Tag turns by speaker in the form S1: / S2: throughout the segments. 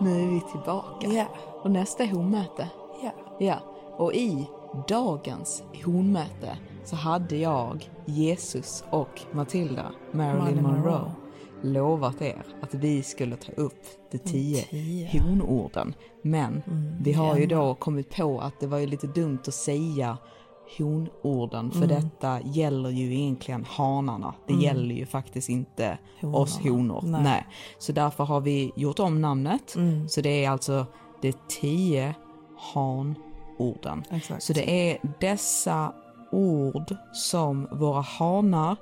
S1: Nu är vi tillbaka.
S2: Ja.
S1: Och nästa är honmöte.
S2: Ja.
S1: Ja. Och i dagens honmöte så hade jag, Jesus och Matilda, Marilyn Monroe,
S2: Monroe.
S1: lovat er att vi skulle ta upp de tio,
S2: tio.
S1: honorden. Men vi har ju då kommit på att det var ju lite dumt att säga honorden för detta gäller ju egentligen hanarna. Det gäller ju faktiskt inte oss honor.
S2: Nej.
S1: Nej. Så därför har vi gjort om namnet. Så det är alltså de tio hanorden.
S2: Exakt.
S1: Så det är dessa ord som våra hanar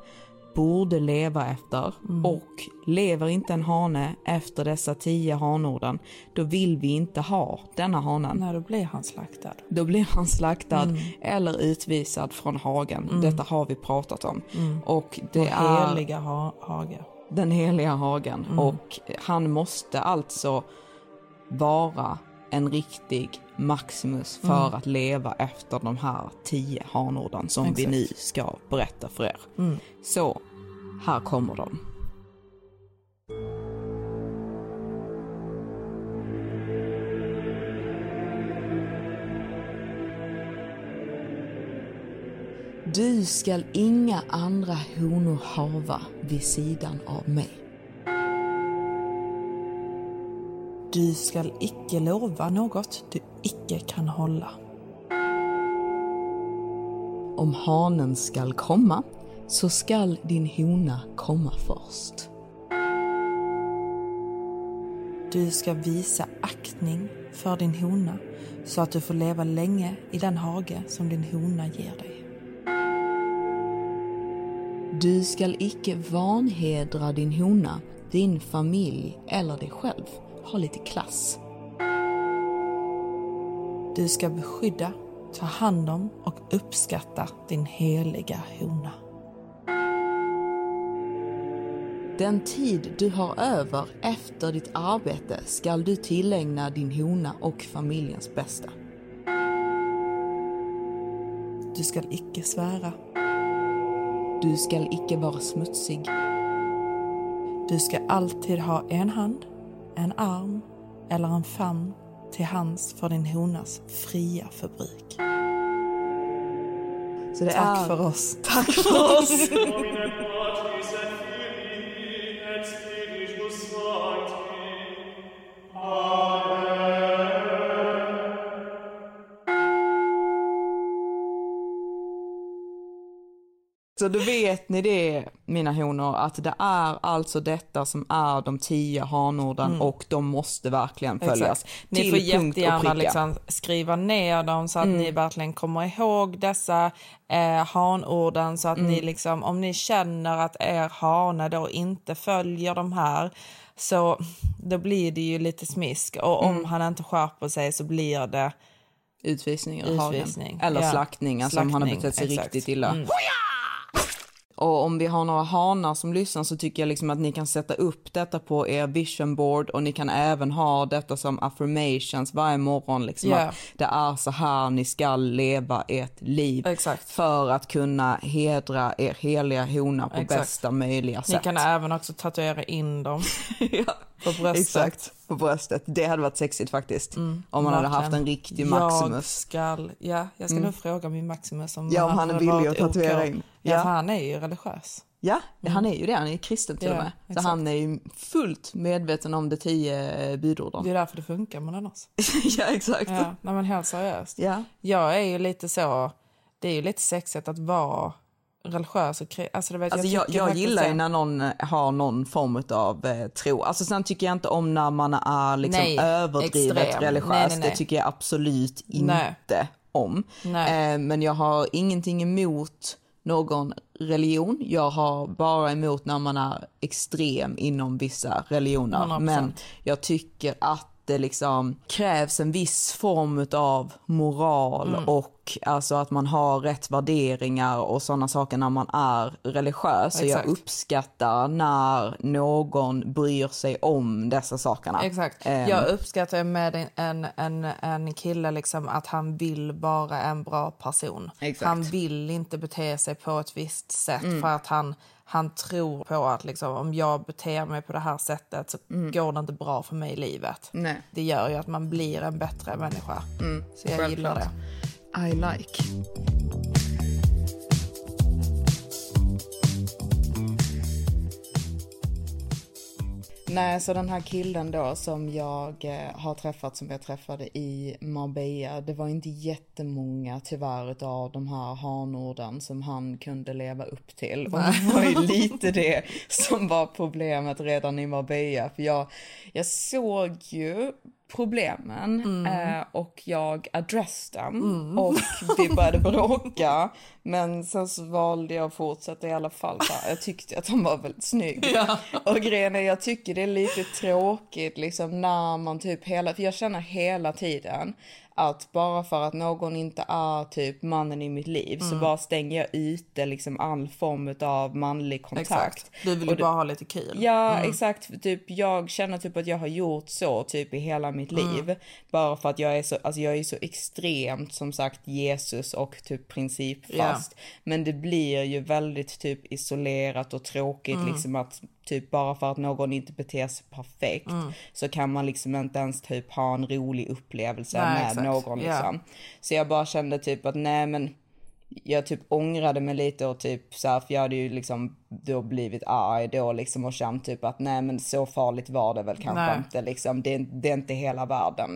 S1: borde leva efter och lever inte en hane efter dessa tio hanorden då vill vi inte ha denna hanen.
S2: När då blir han slaktad.
S1: Då blir han slaktad eller utvisad från hagen. Detta har vi pratat om. Och det
S2: Vår
S1: är
S2: heliga ha hage.
S1: den heliga hagen. Och han måste alltså vara en riktig Maximus för att leva efter de här tio hanorden som vi
S2: Exakt.
S1: nu ska berätta för er. Så, här kommer de. Du skall inga andra honor hava vid sidan av mig.
S2: Du skall icke lova något du icke kan hålla.
S1: Om hanen skall komma, så skall din hona komma först.
S2: Du ska visa aktning för din hona så att du får leva länge i den hage som din hona ger dig.
S1: Du skall icke vanhedra din hona, din familj eller dig själv. Ha lite klass.
S2: Du ska beskydda, ta hand om och uppskatta din heliga hona.
S1: Den tid du har över efter ditt arbete skall du tillägna din hona och familjens bästa.
S2: Du ska icke svära.
S1: Du skall icke vara smutsig.
S2: Du ska alltid ha en hand, en arm eller en famn till hands för din honas fria förbruk.
S1: Så det
S2: Tack
S1: är...
S2: för oss. Tack för oss.
S3: hands.
S1: Så då vet ni det, mina honor, att det är alltså detta som är de tio hanorden och de måste verkligen följas.
S2: Mm. Exakt. Ni får jättegärna liksom skriva ner dem så att ni verkligen kommer ihåg dessa eh, hanorden så att ni liksom, om ni känner att er hane då inte följer de här så då blir det ju lite smisk och om han inte skärper sig så blir det
S1: Utvisning.
S2: Utvisning,
S1: Eller slaktning, alltså om han har
S2: Slaktning,
S1: betett sig
S2: exakt.
S1: riktigt illa. Och om vi har några hanar som lyssnar så tycker jag liksom att ni kan sätta upp detta på er vision board och ni kan även ha detta som affirmations varje morgon. Liksom
S2: Ja.
S1: att det är så här ni ska leva ert liv
S2: Exakt.
S1: för att kunna hedra er heliga hona på
S2: Exakt.
S1: bästa möjliga
S2: Ni
S1: sätt.
S2: kan även också tatuera in dem på bröstet.
S1: exakt. På bröstet. Det hade varit sexigt faktiskt. om man hade haft en riktig
S2: Jag
S1: Maximus.
S2: ska, ja, jag ska nog fråga min Maximus om
S1: Ja, om han är villig att tatuera
S2: OK.
S1: in.
S2: Ja,
S1: Ja.
S2: för han är ju religiös.
S1: Ja, han är ju det. Han är ju kristen till
S2: Ja,
S1: och med. Så
S2: exakt.
S1: han är ju fullt medveten om de tio budorden.
S2: Det är därför det funkar mellan oss.
S1: ja, exakt.
S2: Ja, nej, men helt seriöst.
S1: Ja.
S2: Jag är ju lite så, det är ju lite sexigt att vara religiös och alltså, du vet,
S1: Alltså jag, jag
S2: faktiskt
S1: gillar ju
S2: det.
S1: när någon eh, har någon form av eh, tro. Alltså sen tycker jag inte om när man är liksom
S2: Nej,
S1: överdrivet
S2: extrem.
S1: religiös.
S2: Nej, nej, nej.
S1: Det tycker jag absolut inte om. Eh, men jag har ingenting emot någon religion. Jag har bara emot när man är extrem inom vissa religioner.
S2: 100%.
S1: Men jag tycker att det liksom krävs en viss form av moral
S2: Mm.
S1: och alltså att man har rätt värderingar och sådana saker när man är religiös. Så jag
S2: Exakt.
S1: uppskattar när någon bryr sig om dessa sakerna.
S2: Exakt.
S1: Ehm,
S2: Jag uppskattar med en, en, en, kille liksom att han vill vara en bra person.
S1: Exakt. Mm.
S2: Han vill inte bete sig på ett visst sätt för att han, han tror på att liksom, om jag beter mig på det här sättet så går det inte bra för mig i livet.
S1: Mm. Nej.
S2: Det gör ju att man blir en bättre människa. så jag gillar det.
S1: I like. Nej, så den här killen då som jag eh, har träffat, som jag träffade i Marbella, det var inte jättemånga tyvärr av de här hanorden som han kunde leva upp till. Och det var ju lite det som var problemet redan i Marbella, för jag, jag såg ju problemen eh, och jag addressed dem och vi började bråka. Men sen så valde jag att fortsätta i alla fall jag tyckte att han var väldigt snygg. Och grejen är jag tycker det är lite tråkigt liksom när man typ hela, för jag känner hela tiden att bara för att någon inte är typ mannen i mitt liv så bara stänger jag ute liksom all form av manlig kontakt.
S2: Exakt. Du vill ju bara ha lite kul.
S1: Ja exakt, typ jag känner typ att jag har gjort så typ i hela mitt liv. Bara för att jag är så, alltså jag är så extremt som sagt Jesus och typ principfast. Men det blir ju väldigt typ isolerat och tråkigt liksom att typ bara för att någon inte beter sig perfekt så kan man liksom inte ens typ ha en rolig upplevelse
S2: Nej,
S1: med
S2: exakt.
S1: någon liksom. Så jag bara kände typ att nej men jag typ ångrade mig lite och typ så här, för jag hade ju liksom då blivit arg då liksom och känt typ att nej men så farligt var det väl kanske
S2: Nej.
S1: inte liksom. Det, det är inte hela världen.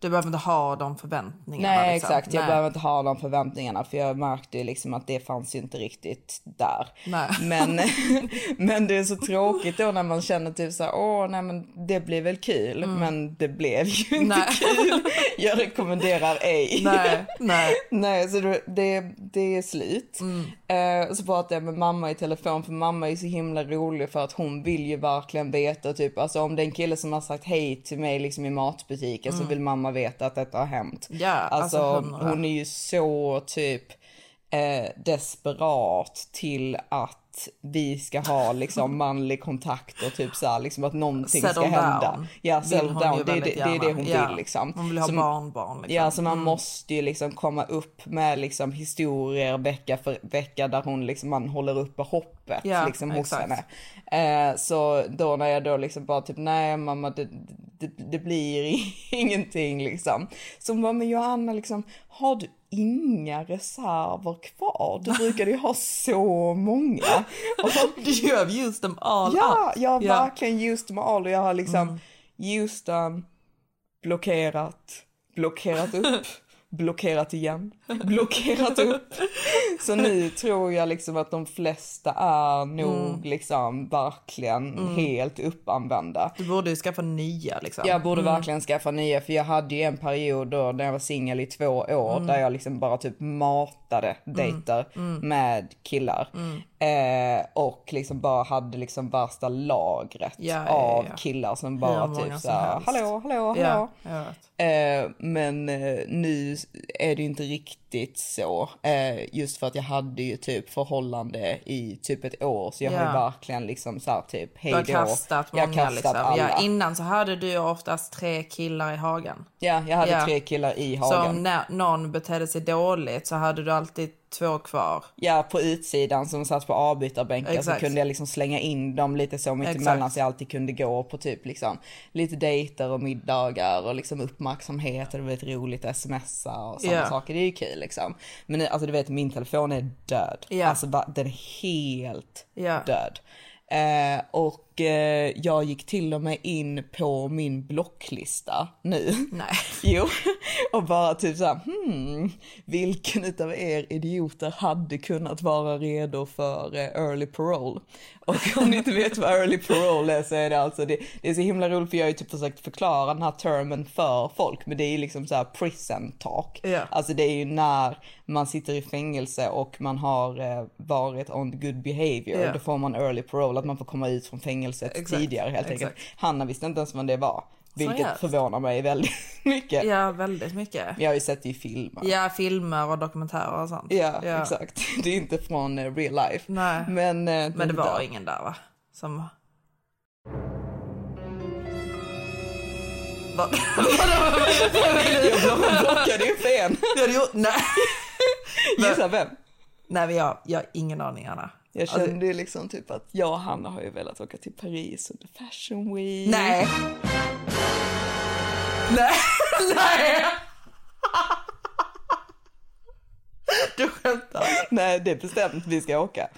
S2: Du behöver inte ha de förväntningarna.
S1: Nej
S2: liksom.
S1: exakt, jag
S2: Nej.
S1: behöver inte ha de förväntningarna för jag märkte ju liksom att det fanns ju inte riktigt där.
S2: Nej.
S1: Men, men det är så tråkigt då när man känner typ så här, åh nej men det blir väl kul, men det blev ju inte
S2: Mm. Nej.
S1: kul. Jag rekommenderar ej.
S2: Nej, nej.
S1: Nej, så det, det, är slut. Eh, och så pratade jag med mamma i telefon, för mamma är så himla rolig för att hon vill ju verkligen veta, typ, alltså om det är en kille som har sagt hej till mig liksom i matbutiken så vill mamma veta att detta har hänt.
S2: Ja, alltså
S1: alltså hon är ju så typ eh, desperat till att vi ska ha liksom manlig kontakt och typ så här, liksom att någonting
S2: Settle
S1: ska hända.
S2: down.
S1: Ja,
S2: Vill
S1: settle down. Det är det, det, är det hon
S2: Ja.
S1: vill liksom.
S2: Hon vill ha
S1: Så-
S2: barnbarn. Liksom.
S1: Ja, så man måste ju liksom komma upp med liksom historier vecka för vecka där hon liksom, man håller uppe hoppet
S2: Ja,
S1: liksom hos
S2: exakt.
S1: henne. Eh, så då när jag då liksom bara typ, nej mamma det, det, det blir ingenting liksom. Så hon bara, men Johanna liksom, har du inga reserver kvar? Du brukar ju ha så många. Och,
S2: You have used them all
S1: Ja,
S2: up.
S1: jag har
S2: Ja.
S1: verkligen used them all och jag har liksom used them, blockerat, blockerat upp, blockerat igen, blockerat upp. Så nu tror jag liksom att de flesta är nog liksom verkligen helt uppanvända.
S2: Du borde ju skaffa nya liksom.
S1: Jag borde verkligen skaffa nya för jag hade ju en period då när jag var singel i två år där jag liksom bara typ matade dejter med killar. Eh, och liksom bara hade liksom värsta lagret
S2: Ja, ja,
S1: av
S2: ja.
S1: killar som bara typ såhär, hallå, hallå, hallå. Eh, men eh, nu är det ju inte riktigt så. Eh, just för att jag hade ju typ förhållande i typ ett år. Så jag har ju verkligen liksom såhär typ hej
S2: Du har
S1: då.
S2: kastat
S1: jag
S2: många
S1: kastat
S2: liksom.
S1: alla.
S2: Innan så hade du ju oftast tre killar i hagen.
S1: Ja, jag hade tre killar i
S2: Så
S1: hagen.
S2: om när någon betedde sig dåligt så hade du alltid två kvar.
S1: Ja, på utsidan som satt på avbytarbänkar så kunde jag liksom slänga in dem lite så mitt
S2: Exakt.
S1: emellan så jag alltid kunde gå på typ liksom lite dejter och middagar och liksom uppmärksamhet och det var lite roligt att smsa och sådana
S2: Ja.
S1: saker. Det är ju kul liksom. Men alltså du vet min telefon är död.
S2: Ja.
S1: Alltså den är helt
S2: Ja.
S1: död. Eh, och eh, jag gick till och med in på min blocklista nu.
S2: Nej.
S1: Jo, och bara typ så här, hmm, vilken utav er idioter hade kunnat vara redo för eh, early parole? Och om ni inte vet vad early parole är så är det alltså, det, det är så himla roligt för jag har ju typ försökt förklara den här termen för folk, men det är ju liksom så här prison talk.
S2: Ja.
S1: Alltså det är ju när man sitter i fängelse och man har eh, varit on good behavior,
S2: Ja.
S1: då får man early parole, att man får komma ut från fängelset
S2: Exakt,
S1: tidigare helt enkelt.
S2: exakt.
S1: Hanna visste inte ens vad det var. Vilket
S2: Seriöst?
S1: förvånar mig väldigt mycket.
S2: Ja, väldigt mycket.
S1: Jag har ju sett det i filmer.
S2: Ja, filmer och dokumentärer och sånt.
S1: Ja, exakt. Det är inte från eh, real life.
S2: Nej.
S1: Men, eh,
S2: Men det var
S1: där.
S2: ingen där va? Som... Vad?
S1: Jag block- blockade ju för en.
S2: Jag hade gjort... Nej.
S1: Gissa vem?
S2: Nej, men jag, jag har ingen aning, Anna.
S1: Jag
S2: Alltså-
S1: kände ju liksom typ att jag och Hanna har ju velat åka till Paris under fashion week.
S2: Nej. Nej. Nej. Du skämtar?
S1: Nej, det är bestämt vi ska åka.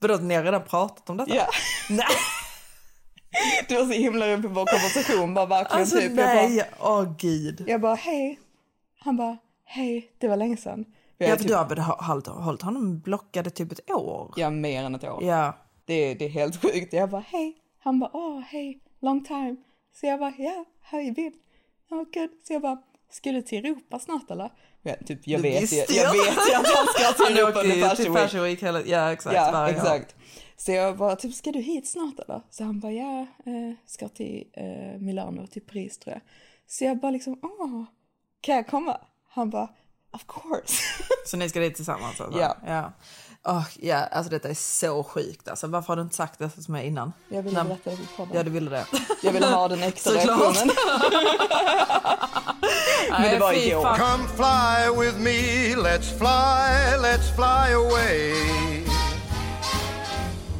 S2: Vadå, ni har redan pratat om detta?
S1: Ja.
S2: Nej.
S1: Det var så himla roligt på vår konversation, bara verkligen
S2: Alltså
S1: typ.
S2: Nej, åh gud.
S1: jag bara hej. Han bara hej, det var länge sedan. Jag,
S2: Ja, för
S1: typ,
S2: du har hållit, honom blockad i typ ett år?
S1: jag är mer än ett år.
S2: Ja.
S1: Det, är- det är helt sjukt. Jag bara hej. Han bara åh hej, long time. Så jag bara ja, how you been? Oh, good. Så jag bara, ska du till Europa snart eller? Ja, typ, jag,
S2: Du
S1: vet jag
S2: ju.
S1: vet ju att han ska till Europa under fashion week.
S2: Week hela... Ja, exakt.
S1: Ja, exakt. Så jag bara, typ, ska du hit snart eller? Så han bara, ja, eh, ska till eh, Milano, till Paris tror jag. Så jag bara liksom, åh, kan jag komma? Han bara, of course.
S2: Så ni ska dit tillsammans alltså?
S1: Ja.
S2: Ja, Åh, ja alltså detta är så sjukt alltså. Varför har du inte sagt detta till mig innan?
S1: Jag ville
S2: Nej.
S1: berätta det för podden.
S2: Ja, du ville det.
S1: Jag ville ha den extra reaktionen. Men det var igår.
S4: Come fly with me, let's fly, let's fly away.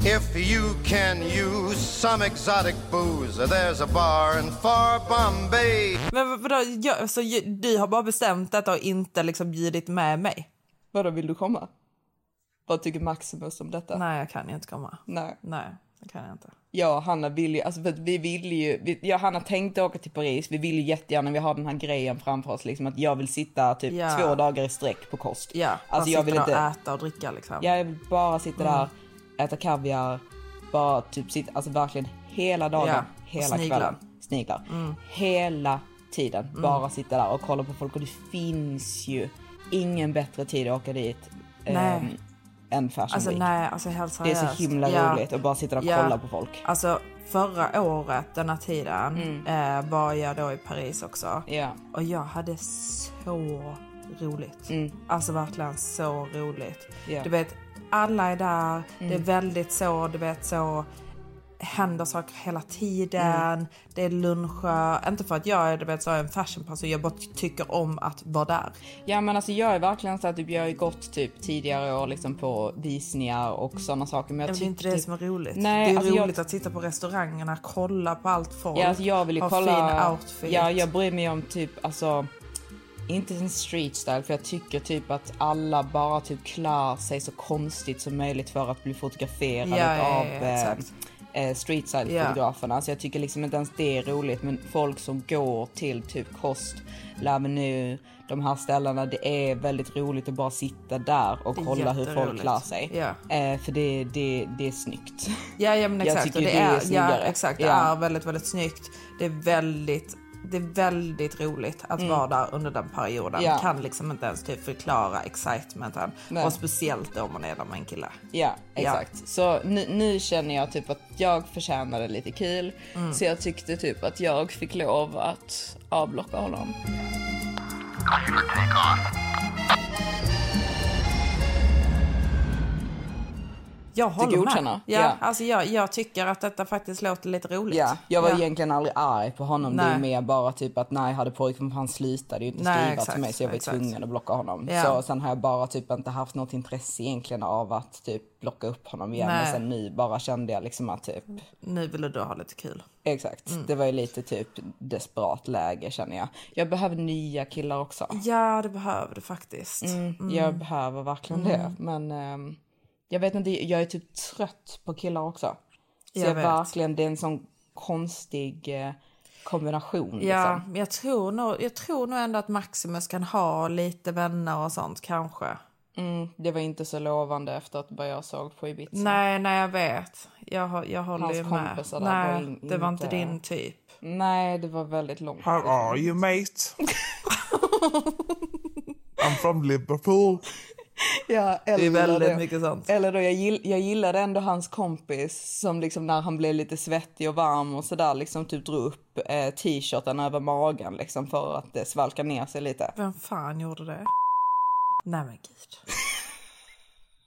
S4: If you can use some exotic booze, there's a bar in far Bombay.
S2: Men vad- vadå, jag, så ju- du har bara bestämt detta och inte liksom bjudit med mig?
S1: Vadå, vill du komma? Vad tycker Maximus om detta?
S2: Nej, jag kan ju inte komma.
S1: Nej.
S2: Nej, det kan jag inte.
S1: Jag och Hanna vill ju, alltså för att vi vill ju, vi, jag och Hanna tänkte åka till Paris, vi vill ju jättegärna, vi har den här grejen framför oss liksom att jag vill sitta typ
S2: Ja.
S1: två dagar i sträck på kost.
S2: Ja,
S1: alltså
S2: jag
S1: vill inte,
S2: äta och dricka liksom.
S1: jag vill bara sitta där, äta kaviar, bara typ sitta, alltså verkligen hela dagen,
S2: Ja,
S1: hela
S2: sniglar.
S1: kvällen. Sniglar. Hela tiden, bara sitta där och kolla på folk och det finns ju ingen bättre tid att åka dit
S2: Nej.
S1: ehm, än Fashion
S2: Alltså
S1: Week.
S2: nej, alltså helt
S1: Det är så himla
S2: Ja.
S1: roligt att bara sitta och
S2: Ja.
S1: kolla på folk.
S2: Alltså förra året denna tiden
S1: Mm.
S2: eh, var jag då i Paris också.
S1: Ja.
S2: Och jag hade så roligt.
S1: Mm.
S2: Alltså verkligen så roligt. Du vet, alla är där. Det är
S1: Mm.
S2: väldigt så, du vet så händer saker hela tiden.
S1: Mm.
S2: Det är luncher. Inte för att jag är du vet, så är en fashionperson, jag bara tycker om att vara där.
S1: Ja men alltså jag är verkligen så att typ, jag har ju gått typ tidigare år liksom på visningar och sådana saker. Men jag
S2: Men det är inte det som är roligt.
S1: Nej,
S2: det är
S1: alltså jag-
S2: roligt att sitta på restaurangerna, kolla på allt folk.
S1: Ja, alltså jag vill ju
S2: ha
S1: kolla.
S2: fin outfit.
S1: Ja, jag bryr mig om typ alltså inte en street style för jag tycker typ att alla bara typ klär sig så konstigt som möjligt för att bli fotograferade
S2: Ja, ja, ja,
S1: av
S2: ja,
S1: eh,
S2: exakt.
S1: eh, street style
S2: Ja.
S1: fotograferna. Så jag tycker liksom inte ens det är roligt men folk som går till typ Kost, L'Avenue, de här ställena det är väldigt roligt att bara sitta där och kolla hur folk klär sig.
S2: Ja.
S1: Eh, för det, det, det är snyggt.
S2: Ja, ja men
S1: Jag
S2: exakt.
S1: tycker
S2: och det,
S1: det är
S2: är, ja,
S1: snyggare.
S2: exakt. Det
S1: Ja.
S2: är väldigt, väldigt snyggt. Det är väldigt, det är väldigt roligt att vara där under den perioden.
S1: Mm. Ja.
S2: Kan liksom inte ens typ förklara excitementen.
S1: Nej.
S2: Och speciellt om man är där med en kille.
S1: Ja, exakt. Så nu, nu känner jag typ att jag förtjänade lite kul.
S2: Mm.
S1: Så jag tyckte typ att jag fick lov att avblocka honom.
S2: Jag håller
S1: godkänner?
S2: med. Ja,
S1: Ja.
S2: Alltså jag, jag tycker att detta faktiskt låter lite roligt.
S1: Ja, jag var
S2: ja.
S1: egentligen aldrig arg på honom. Det är
S2: Nej.
S1: mer bara typ att nej, hade pojkvän han slutade ju inte
S2: Nej,
S1: skriva
S2: exakt,
S1: till mig så jag var
S2: exakt.
S1: tvungen att blocka honom. Så sen har jag bara typ inte haft något intresse egentligen av att typ blocka upp honom igen.
S2: Nej.
S1: Men sen nu bara kände jag liksom att typ,
S2: Nu vill du ha lite kul.
S1: exakt.
S2: Mm.
S1: Det var ju lite typ desperat läge känner jag. Jag behöver nya killar också.
S2: Ja, det behöver du faktiskt.
S1: Mm. Jag behöver verkligen det. Men ehm, jag vet inte, jag är typ trött på killar också. Så
S2: Jag
S1: jag,
S2: vet.
S1: verkligen, det är en sån konstig eh, kombination.
S2: Ja,
S1: Liksom.
S2: jag tror, nog, jag tror nog ändå att Maximus kan ha lite vänner och sånt kanske.
S1: Mm, det var inte så lovande efter att vad jag såg på Ibiza.
S2: Nej, nej jag vet. Jag, jag håller
S1: Hans
S2: ju med.
S1: kompisar där
S2: Nej,
S1: var in-
S2: det var inte
S1: inte-
S2: din typ.
S1: Nej, det var väldigt långt.
S5: How are you, mate? I'm from Liverpool.
S1: Ja,
S2: Det är väldigt
S1: det.
S2: mycket sånt.
S1: Eller då, jag, gill, jag gillade ändå hans kompis som liksom när han blev lite svettig och varm och sådär liksom typ drog upp eh, t-shirten över magen liksom för att det svalka ner sig lite.
S2: Vem fan gjorde det? Nej men gud.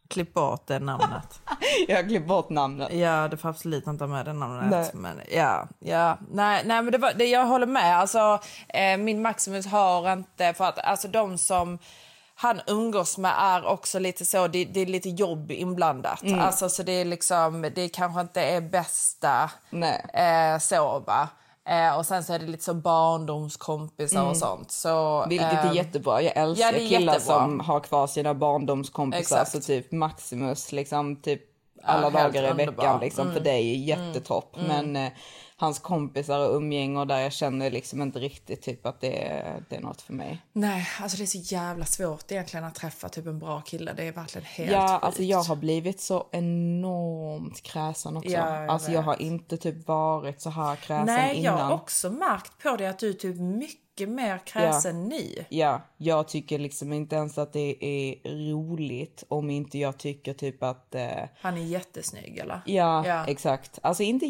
S2: Klipp bort det namnet.
S1: Jag har klippt bort namnet.
S2: Ja, du får absolut inte ha med det namnet.
S1: Nej.
S2: Men ja, ja. Nej, nej men det var, det, jag håller med. Alltså, eh, min Maximus har inte... För att alltså, de som han umgås med är också lite så... Det, det är lite jobb inblandat.
S1: Mm.
S2: Alltså, så det är liksom... Det kanske inte är bästa eh, så, va? Eh, och sen så är det lite så barndomskompisar och sånt. Så,
S1: Mm. Vilket är
S2: ehm,
S1: jättebra. Jag älskar
S2: ja,
S1: killar
S2: jättebra.
S1: som har kvar sina barndomskompisar.
S2: Exakt.
S1: Så typ Maximus liksom typ alla
S2: helt
S1: dagar i.
S2: Mm.
S1: veckan liksom. För det är ju jättetopp. Men eh, hans kompisar och umgänge och där jag känner liksom inte riktigt typ att det är, det är något för mig.
S2: Nej, alltså det är så jävla svårt egentligen att träffa typ en bra kille. Det är verkligen helt
S1: Ja,
S2: sjukt.
S1: alltså jag har blivit så enormt kräsen också.
S2: Ja, jag
S1: alltså jag
S2: vet.
S1: har inte typ varit så här kräsen
S2: Nej, jag
S1: innan.
S2: har också märkt på det att du typ mycket mer kräsen nu.
S1: Ja, jag tycker liksom inte ens att det är roligt om inte jag tycker typ att eh,
S2: Han är jättesnygg eller?
S1: Ja,
S2: Ja.
S1: exakt. Alltså inte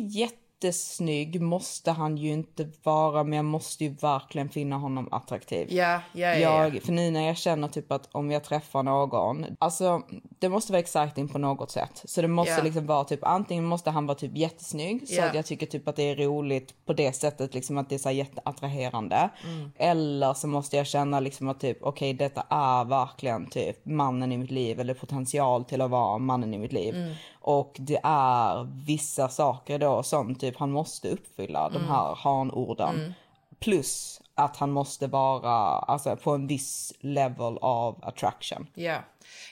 S1: jättesnygg måste han ju inte vara, men jag måste ju verkligen finna honom attraktiv.
S2: Ja, ja, ja.
S1: för nu när jag känner typ att om jag träffar någon, alltså det måste vara exciting på något sätt. Så det måste
S2: Ja.
S1: liksom vara typ, antingen måste han vara typ jättesnygg så att jag tycker typ att det är roligt på det sättet liksom att det är så jätteattraherande.
S2: Mm.
S1: Eller så måste jag känna liksom att typ okej detta är verkligen typ mannen i mitt liv eller potential till att vara mannen i mitt liv.
S2: Mm.
S1: Och det är vissa saker då som typ han måste uppfylla
S2: Mm.
S1: de här hanorden. Plus att han måste vara alltså, på en viss level av attraction.
S2: Ja.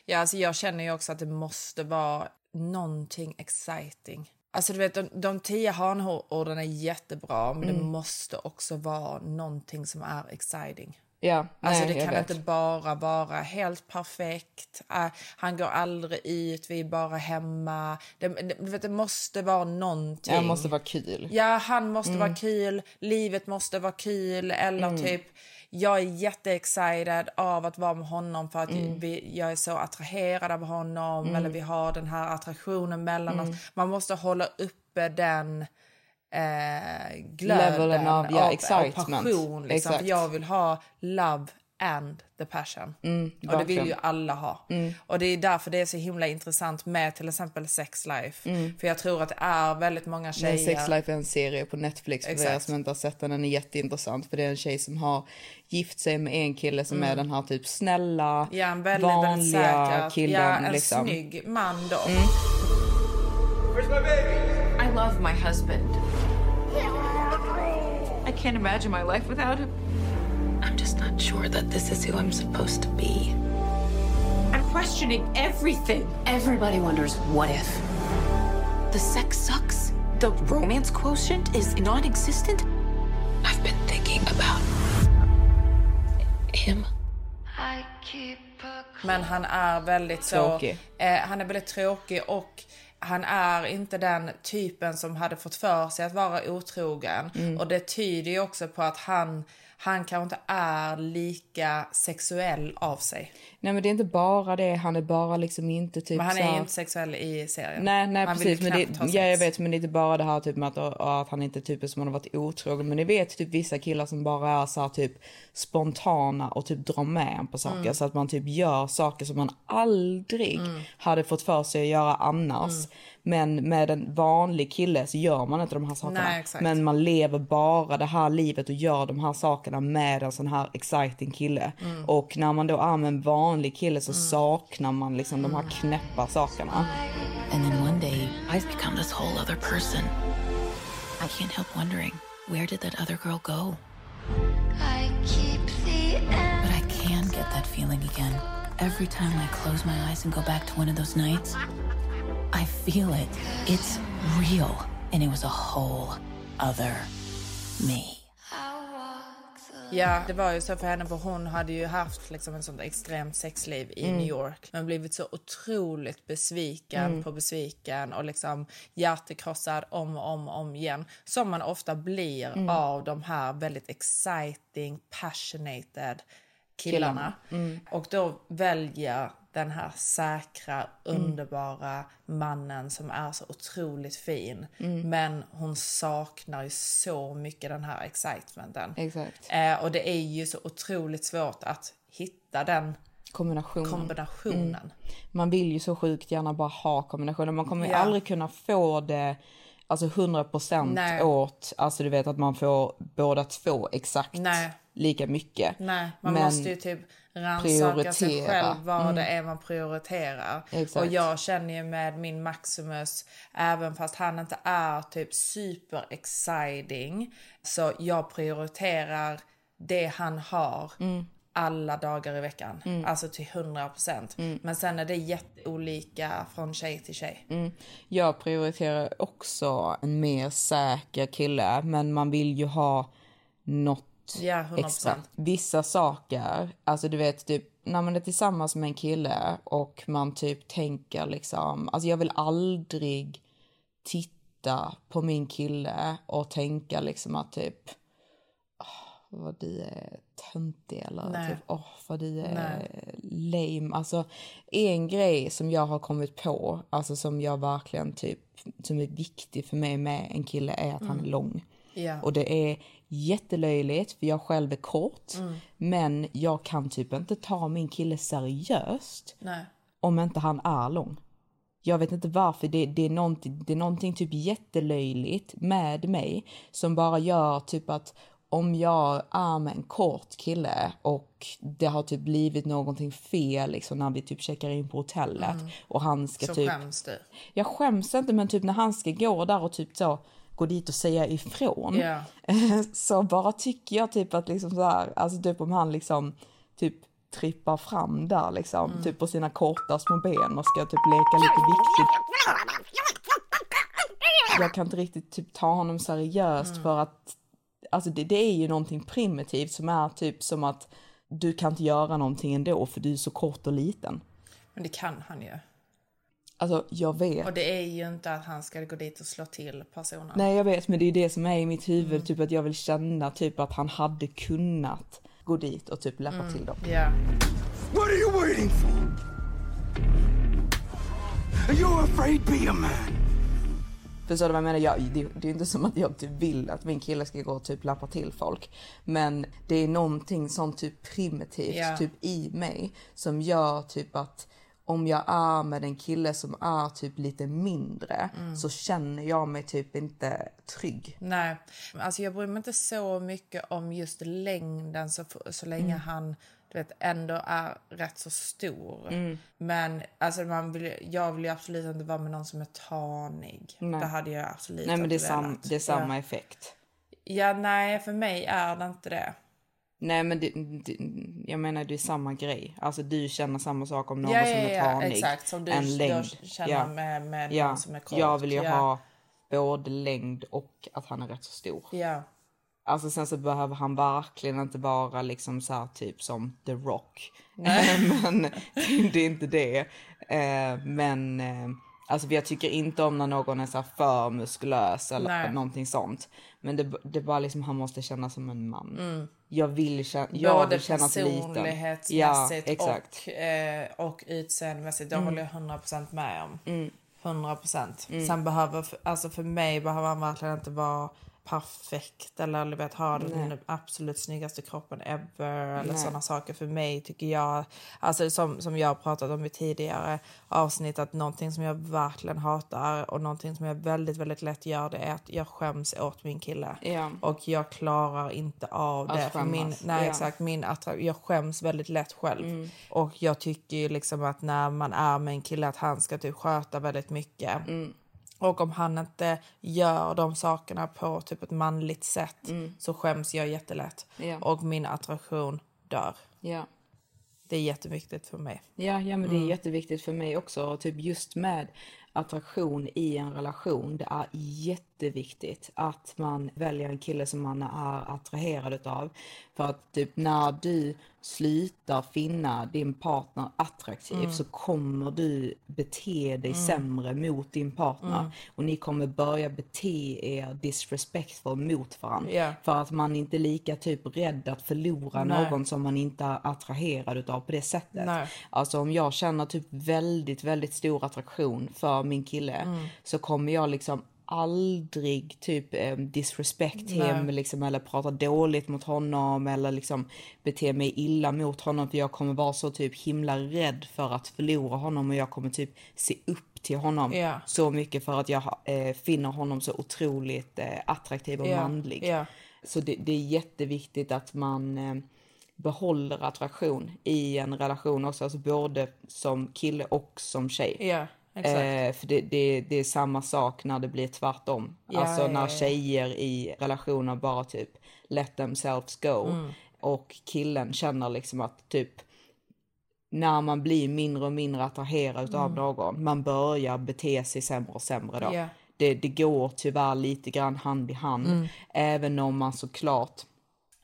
S2: ja, alltså jag känner ju också att det måste vara någonting exciting. Alltså du vet, de, de tio hanorden är jättebra, men
S1: Mm.
S2: det måste också vara någonting som är exciting.
S1: Ja,
S2: Alltså
S1: nej,
S2: det kan inte bara vara helt perfekt. Äh, han går aldrig ut, vi är bara hemma. Det, det, det måste vara någonting.
S1: Det måste vara kul.
S2: Ja, han måste
S1: Mm.
S2: vara kul, livet måste vara kul eller typ jag är jätteexcited av att vara med honom för att
S1: Mm.
S2: vi, jag är så attraherad av honom eller vi har den här attraktionen mellan
S1: Mm.
S2: oss. Man måste hålla uppe den eh, glöden
S1: Levelen av, ja,
S2: och passion. Liksom. För
S1: Exakt.
S2: jag vill ha love and the passion. och det vill ju alla ha. Och det är därför det är så himla intressant med till exempel Sex Life. För jag tror att det är väldigt många tjejer...
S1: Men Sex Life är en serie på Netflix för er
S2: Exakt.
S1: som inte har sett den. Den är jätteintressant för det är en tjej som har gift sig med en kille som är den här typ snälla,
S2: Mm. Ja, en väldigt, väldigt
S1: vanliga
S2: säker.
S1: killen.
S2: ja, en
S1: liksom. Mm.
S2: snygg man då.
S6: I love my husband. I can't imagine my life without him. I'm just not sure that this is who I'm supposed to be. I'm questioning everything. Everybody wonders what if. The sex sucks. The romance quotient is non existent. I've been thinking about him.
S2: Men han är väldigt så...
S1: Tråkig.
S2: Eh, han är väldigt tråkig och han är inte den typen som hade fått för sig att vara otrogen.
S1: Mm.
S2: Och det tyder ju också på att han, han kanske inte är lika sexuell av sig.
S1: Nej men det är inte bara det, han är bara liksom inte typ
S2: Men han är
S1: här-
S2: inte sexuell i serien.
S1: Nej, nej
S2: han
S1: precis. Men det, ja, jag vet, men det är inte bara det här typ med att, att han inte är typen som har varit otrogen. Men ni vet typ vissa killar som bara är så här typ spontana och typ drar med en på saker.
S2: Mm.
S1: Så att man typ gör saker som man aldrig hade fått för sig att göra annars.
S2: Mm.
S1: Men med en vanlig kille så gör man inte de här sakerna.
S2: Nej,
S1: men man lever bara det här livet och gör de här sakerna med en sån här exciting kille.
S2: Mm.
S1: Och när man då är med en vanlig kille så saknar man liksom de här knäppa sakerna.
S7: And then one day, I've become this whole other person. I can't help wondering, where did that other girl go? But I can get that feeling again. Every time I close my eyes and go back to one of those nights, I feel it. It's real. And it was a whole other me.
S2: Ja, det var ju så för henne för hon hade ju haft liksom en sånt extremt sexliv i
S1: Mm.
S2: New York. Men blivit så otroligt besviken
S1: Mm.
S2: på besviken och liksom hjärtekrossad om och om och om igen. Som man ofta blir
S1: Mm.
S2: av de här väldigt exciting, passionated killarna.
S1: Mm.
S2: Och då väljer den här säkra, underbara mannen som är så otroligt fin.
S1: Mm.
S2: Men hon saknar ju så mycket den här excitementen.
S1: Exakt.
S2: Eh, och det är ju så otroligt svårt att hitta den
S1: Kombinationen.
S2: kombinationen.
S1: Mm. Man vill ju så sjukt gärna bara ha kombinationen. Man kommer ju
S2: Ja.
S1: aldrig kunna få det alltså 100%
S2: Nej.
S1: åt, alltså du vet att man får båda två exakt
S2: Nej.
S1: lika mycket.
S2: Nej, man
S1: Men
S2: måste ju typ rannsaka sig själv vad
S1: Mm.
S2: det är man prioriterar.
S1: Exakt.
S2: Och jag känner ju med min Maximus, även fast han inte är typ super exciting, så jag prioriterar det han har
S1: Mm.
S2: alla dagar i veckan. Alltså till 100%. Men sen är det jätteolika från tjej till tjej.
S1: Mm. Jag prioriterar också en mer säker kille, men man vill ju ha något
S2: Ja, 100%.
S1: extra. Vissa saker, alltså du vet typ när man är tillsammans med en kille och man typ tänker liksom, alltså jag vill aldrig titta på min kille och tänka liksom att typ "Åh, vad du är töntig eller
S2: Nej.
S1: typ åh vad du är
S2: Nej.
S1: lame. Alltså en grej som jag har kommit på, alltså som jag verkligen typ, som är viktig för mig med en kille är att han är lång.
S2: Ja.
S1: Och det är jättelöjligt för jag själv är kort.
S2: Mm.
S1: Men jag kan typ inte ta min kille seriöst
S2: Nej.
S1: om inte han är lång. Jag vet inte varför, det, det, är någonting, det är någonting typ jättelöjligt med mig som bara gör typ att om jag är med en kort kille och det har typ blivit någonting fel liksom när vi typ checkar in på hotellet och han ska
S2: Så
S1: typ...
S2: skäms du.
S1: Jag skäms inte men typ när han ska gå där och typ så gå dit och säga ifrån.
S2: Ja.
S1: Så bara tycker jag typ att liksom så här, alltså typ om han liksom typ trippar fram där liksom,
S2: Mm.
S1: typ på sina korta små ben och ska typ leka lite viktigt. Jag kan inte riktigt typ ta honom seriöst
S2: Mm.
S1: för att, alltså det, det är ju någonting primitivt som är typ som att du kan inte göra någonting ändå för du är så kort och liten.
S2: Men det kan han ju.
S1: Alltså jag vet.
S2: Och det är ju inte att han ska gå dit och slå till personen.
S1: Nej jag vet men det är det som är i mitt huvud,
S2: Mm.
S1: typ att jag vill känna typ att han hade kunnat gå dit och typ läppa
S2: Mm.
S1: till dem.
S2: Ja.
S8: What are you waiting for? Are you afraid? Be a man.
S1: Förstår du vad jag menar? Jag, det, det är inte som att jag typ vill att min kille ska gå och typ lappa till folk. Men det är någonting som typ primitivt
S2: Ja.
S1: typ i mig som gör typ att om jag är med en kille som är typ lite mindre
S2: Mm.
S1: så känner jag mig typ inte trygg.
S2: Nej, alltså jag bryr mig inte så mycket om just längden så, så länge
S1: Mm.
S2: han du vet, ändå är rätt så stor.
S1: Mm.
S2: Men alltså, man vill, jag vill ju absolut inte vara med någon som är tanig.
S1: Nej.
S2: Det hade jag absolut
S1: Nej men det är, sam, det är samma effekt.
S2: ja, nej för mig är det inte det.
S1: Nej men det, det, jag menar det är samma grej. Alltså du känner samma sak om någon
S2: Ja,
S1: som
S2: ja,
S1: är
S2: ja,
S1: tanig.
S2: exakt, som du- du
S1: längd.
S2: känner med- med
S1: ja.
S2: någon som är kort.
S1: Jag vill ju
S2: Ja.
S1: ha både längd och att han är rätt så stor.
S2: Ja.
S1: Alltså sen så behöver han verkligen inte vara liksom så här typ som The Rock. Men det är inte det. Eh, Men eh, Alltså jag tycker inte om när någon är så här för muskulös eller
S2: Nej.
S1: någonting sånt. Men det, det bara liksom han måste kännas som en man.
S2: Mm.
S1: Jag vill, känna, jag
S2: Både
S1: vill kännas liten.
S2: personlighetsmässigt
S1: exakt.
S2: och, eh, och utseendemässigt. Det
S1: Mm.
S2: håller jag 100% med om. 100%.
S1: Mm.
S2: Sen behöver, alltså för mig behöver han verkligen inte vara perfekt eller du vet, ha den absolut snyggaste kroppen ever eller
S1: Nej.
S2: sådana saker. För mig tycker jag, alltså som, som jag har pratat om i tidigare avsnitt, att någonting som jag verkligen hatar och någonting som jag väldigt, väldigt lätt gör det är att jag skäms åt min kille.
S1: Ja.
S2: Och jag klarar inte av
S1: Att
S2: det. För min,
S1: skämmas.
S2: nej,
S1: Ja.
S2: exakt, min attra- jag skäms väldigt lätt själv.
S1: Mm.
S2: Och jag tycker liksom att när man är med en kille att han ska typ sköta väldigt mycket.
S1: Mm.
S2: Och om han inte gör de sakerna på typ ett manligt sätt så skäms jag jättelätt.
S1: Ja.
S2: Och min attraktion dör.
S1: Ja.
S2: Det är jätteviktigt för mig.
S1: Ja, ja men det är
S2: Mm.
S1: jätteviktigt för mig också. Typ just med attraktion i en relation. Det är jätteviktigt att man väljer en kille som man är attraherad utav. För att typ när du slutar finna din partner attraktiv
S2: Mm.
S1: så kommer du bete dig sämre mot din partner.
S2: Mm.
S1: Och ni kommer börja bete er disrespectful mot varandra.
S2: Ja.
S1: För att man inte är lika typ rädd att förlora
S2: Nej.
S1: någon som man inte är attraherad utav på det sättet.
S2: Nej.
S1: Alltså om jag känner typ väldigt, väldigt stor attraktion för min kille
S2: Mm.
S1: så kommer jag liksom aldrig typ eh, disrespect him liksom, eller prata dåligt mot honom eller liksom bete mig illa mot honom för jag kommer vara så typ himla rädd för att förlora honom och jag kommer typ se upp till honom
S2: Ja.
S1: så mycket för att jag eh, finner honom så otroligt eh, attraktiv och
S2: Ja,
S1: manlig.
S2: ja.
S1: Så det, det är jätteviktigt att man eh, behåller attraktion i en relation också, alltså både som kille och som tjej. Eh, för det, det, det är samma sak när det blir tvärtom.
S2: Ja,
S1: alltså
S2: ja,
S1: när
S2: ja.
S1: tjejer i relationer bara typ let themselves go
S2: Mm.
S1: och killen känner liksom att typ när man blir mindre och mindre attraherad av
S2: Mm.
S1: någon, man börjar bete sig sämre och sämre då.
S2: Ja.
S1: Det, det går tyvärr lite grann hand i hand,
S2: Mm.
S1: även om man såklart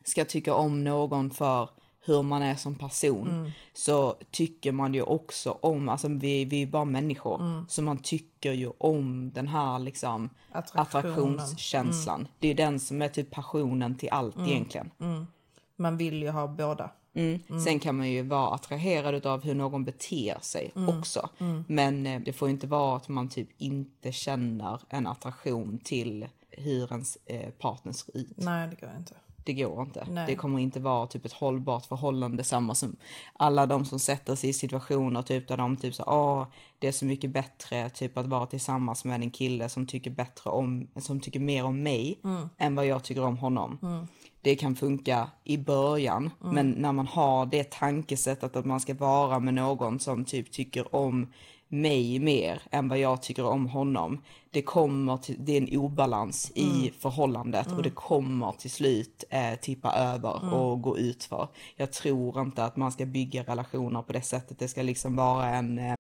S1: ska tycka om någon för hur man är som person
S2: Mm.
S1: så tycker man ju också om, alltså vi, vi är bara människor,
S2: Mm.
S1: så man tycker ju om den här liksom attraktionskänslan. Det är den som är typ passionen till allt
S2: Mm.
S1: egentligen.
S2: Mm. Man vill ju ha båda.
S1: Mm.
S2: Mm.
S1: Sen kan man ju vara attraherad av hur någon beter sig
S2: Mm.
S1: också.
S2: Mm.
S1: Men eh, det får inte vara att man typ inte känner en attraktion till hur ens eh, partner ser ut.
S2: Nej, det går inte.
S1: Det går inte.
S2: Nej.
S1: Det kommer inte vara typ ett hållbart förhållande. Samma som alla de som sätter sig i situationer typ där de typ så åh, det är så mycket bättre typ att vara tillsammans med en kille som tycker bättre om, som tycker mer om mig
S2: Mm.
S1: än vad jag tycker om honom.
S2: Mm.
S1: Det kan funka i början,
S2: Mm.
S1: men när man har det tankesättet att man ska vara med någon som typ tycker om mig mer än vad jag tycker om honom. Det kommer till, det är en obalans i
S2: Mm.
S1: förhållandet och
S2: Mm.
S1: det kommer till slut eh, tippa över
S2: Mm.
S1: och gå ut för. Jag tror inte att man ska bygga relationer på det sättet. Det ska liksom vara en eh,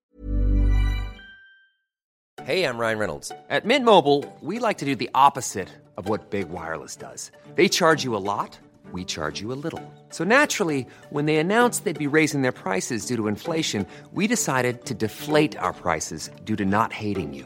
S9: Hey, I'm Ryan Reynolds. At Mint Mobile, we like to do the opposite of what Big Wireless does. They charge you a lot, we charge you a little. So naturally, when they announced they'd be raising their prices due to inflation, we decided to deflate our prices due to not hating you.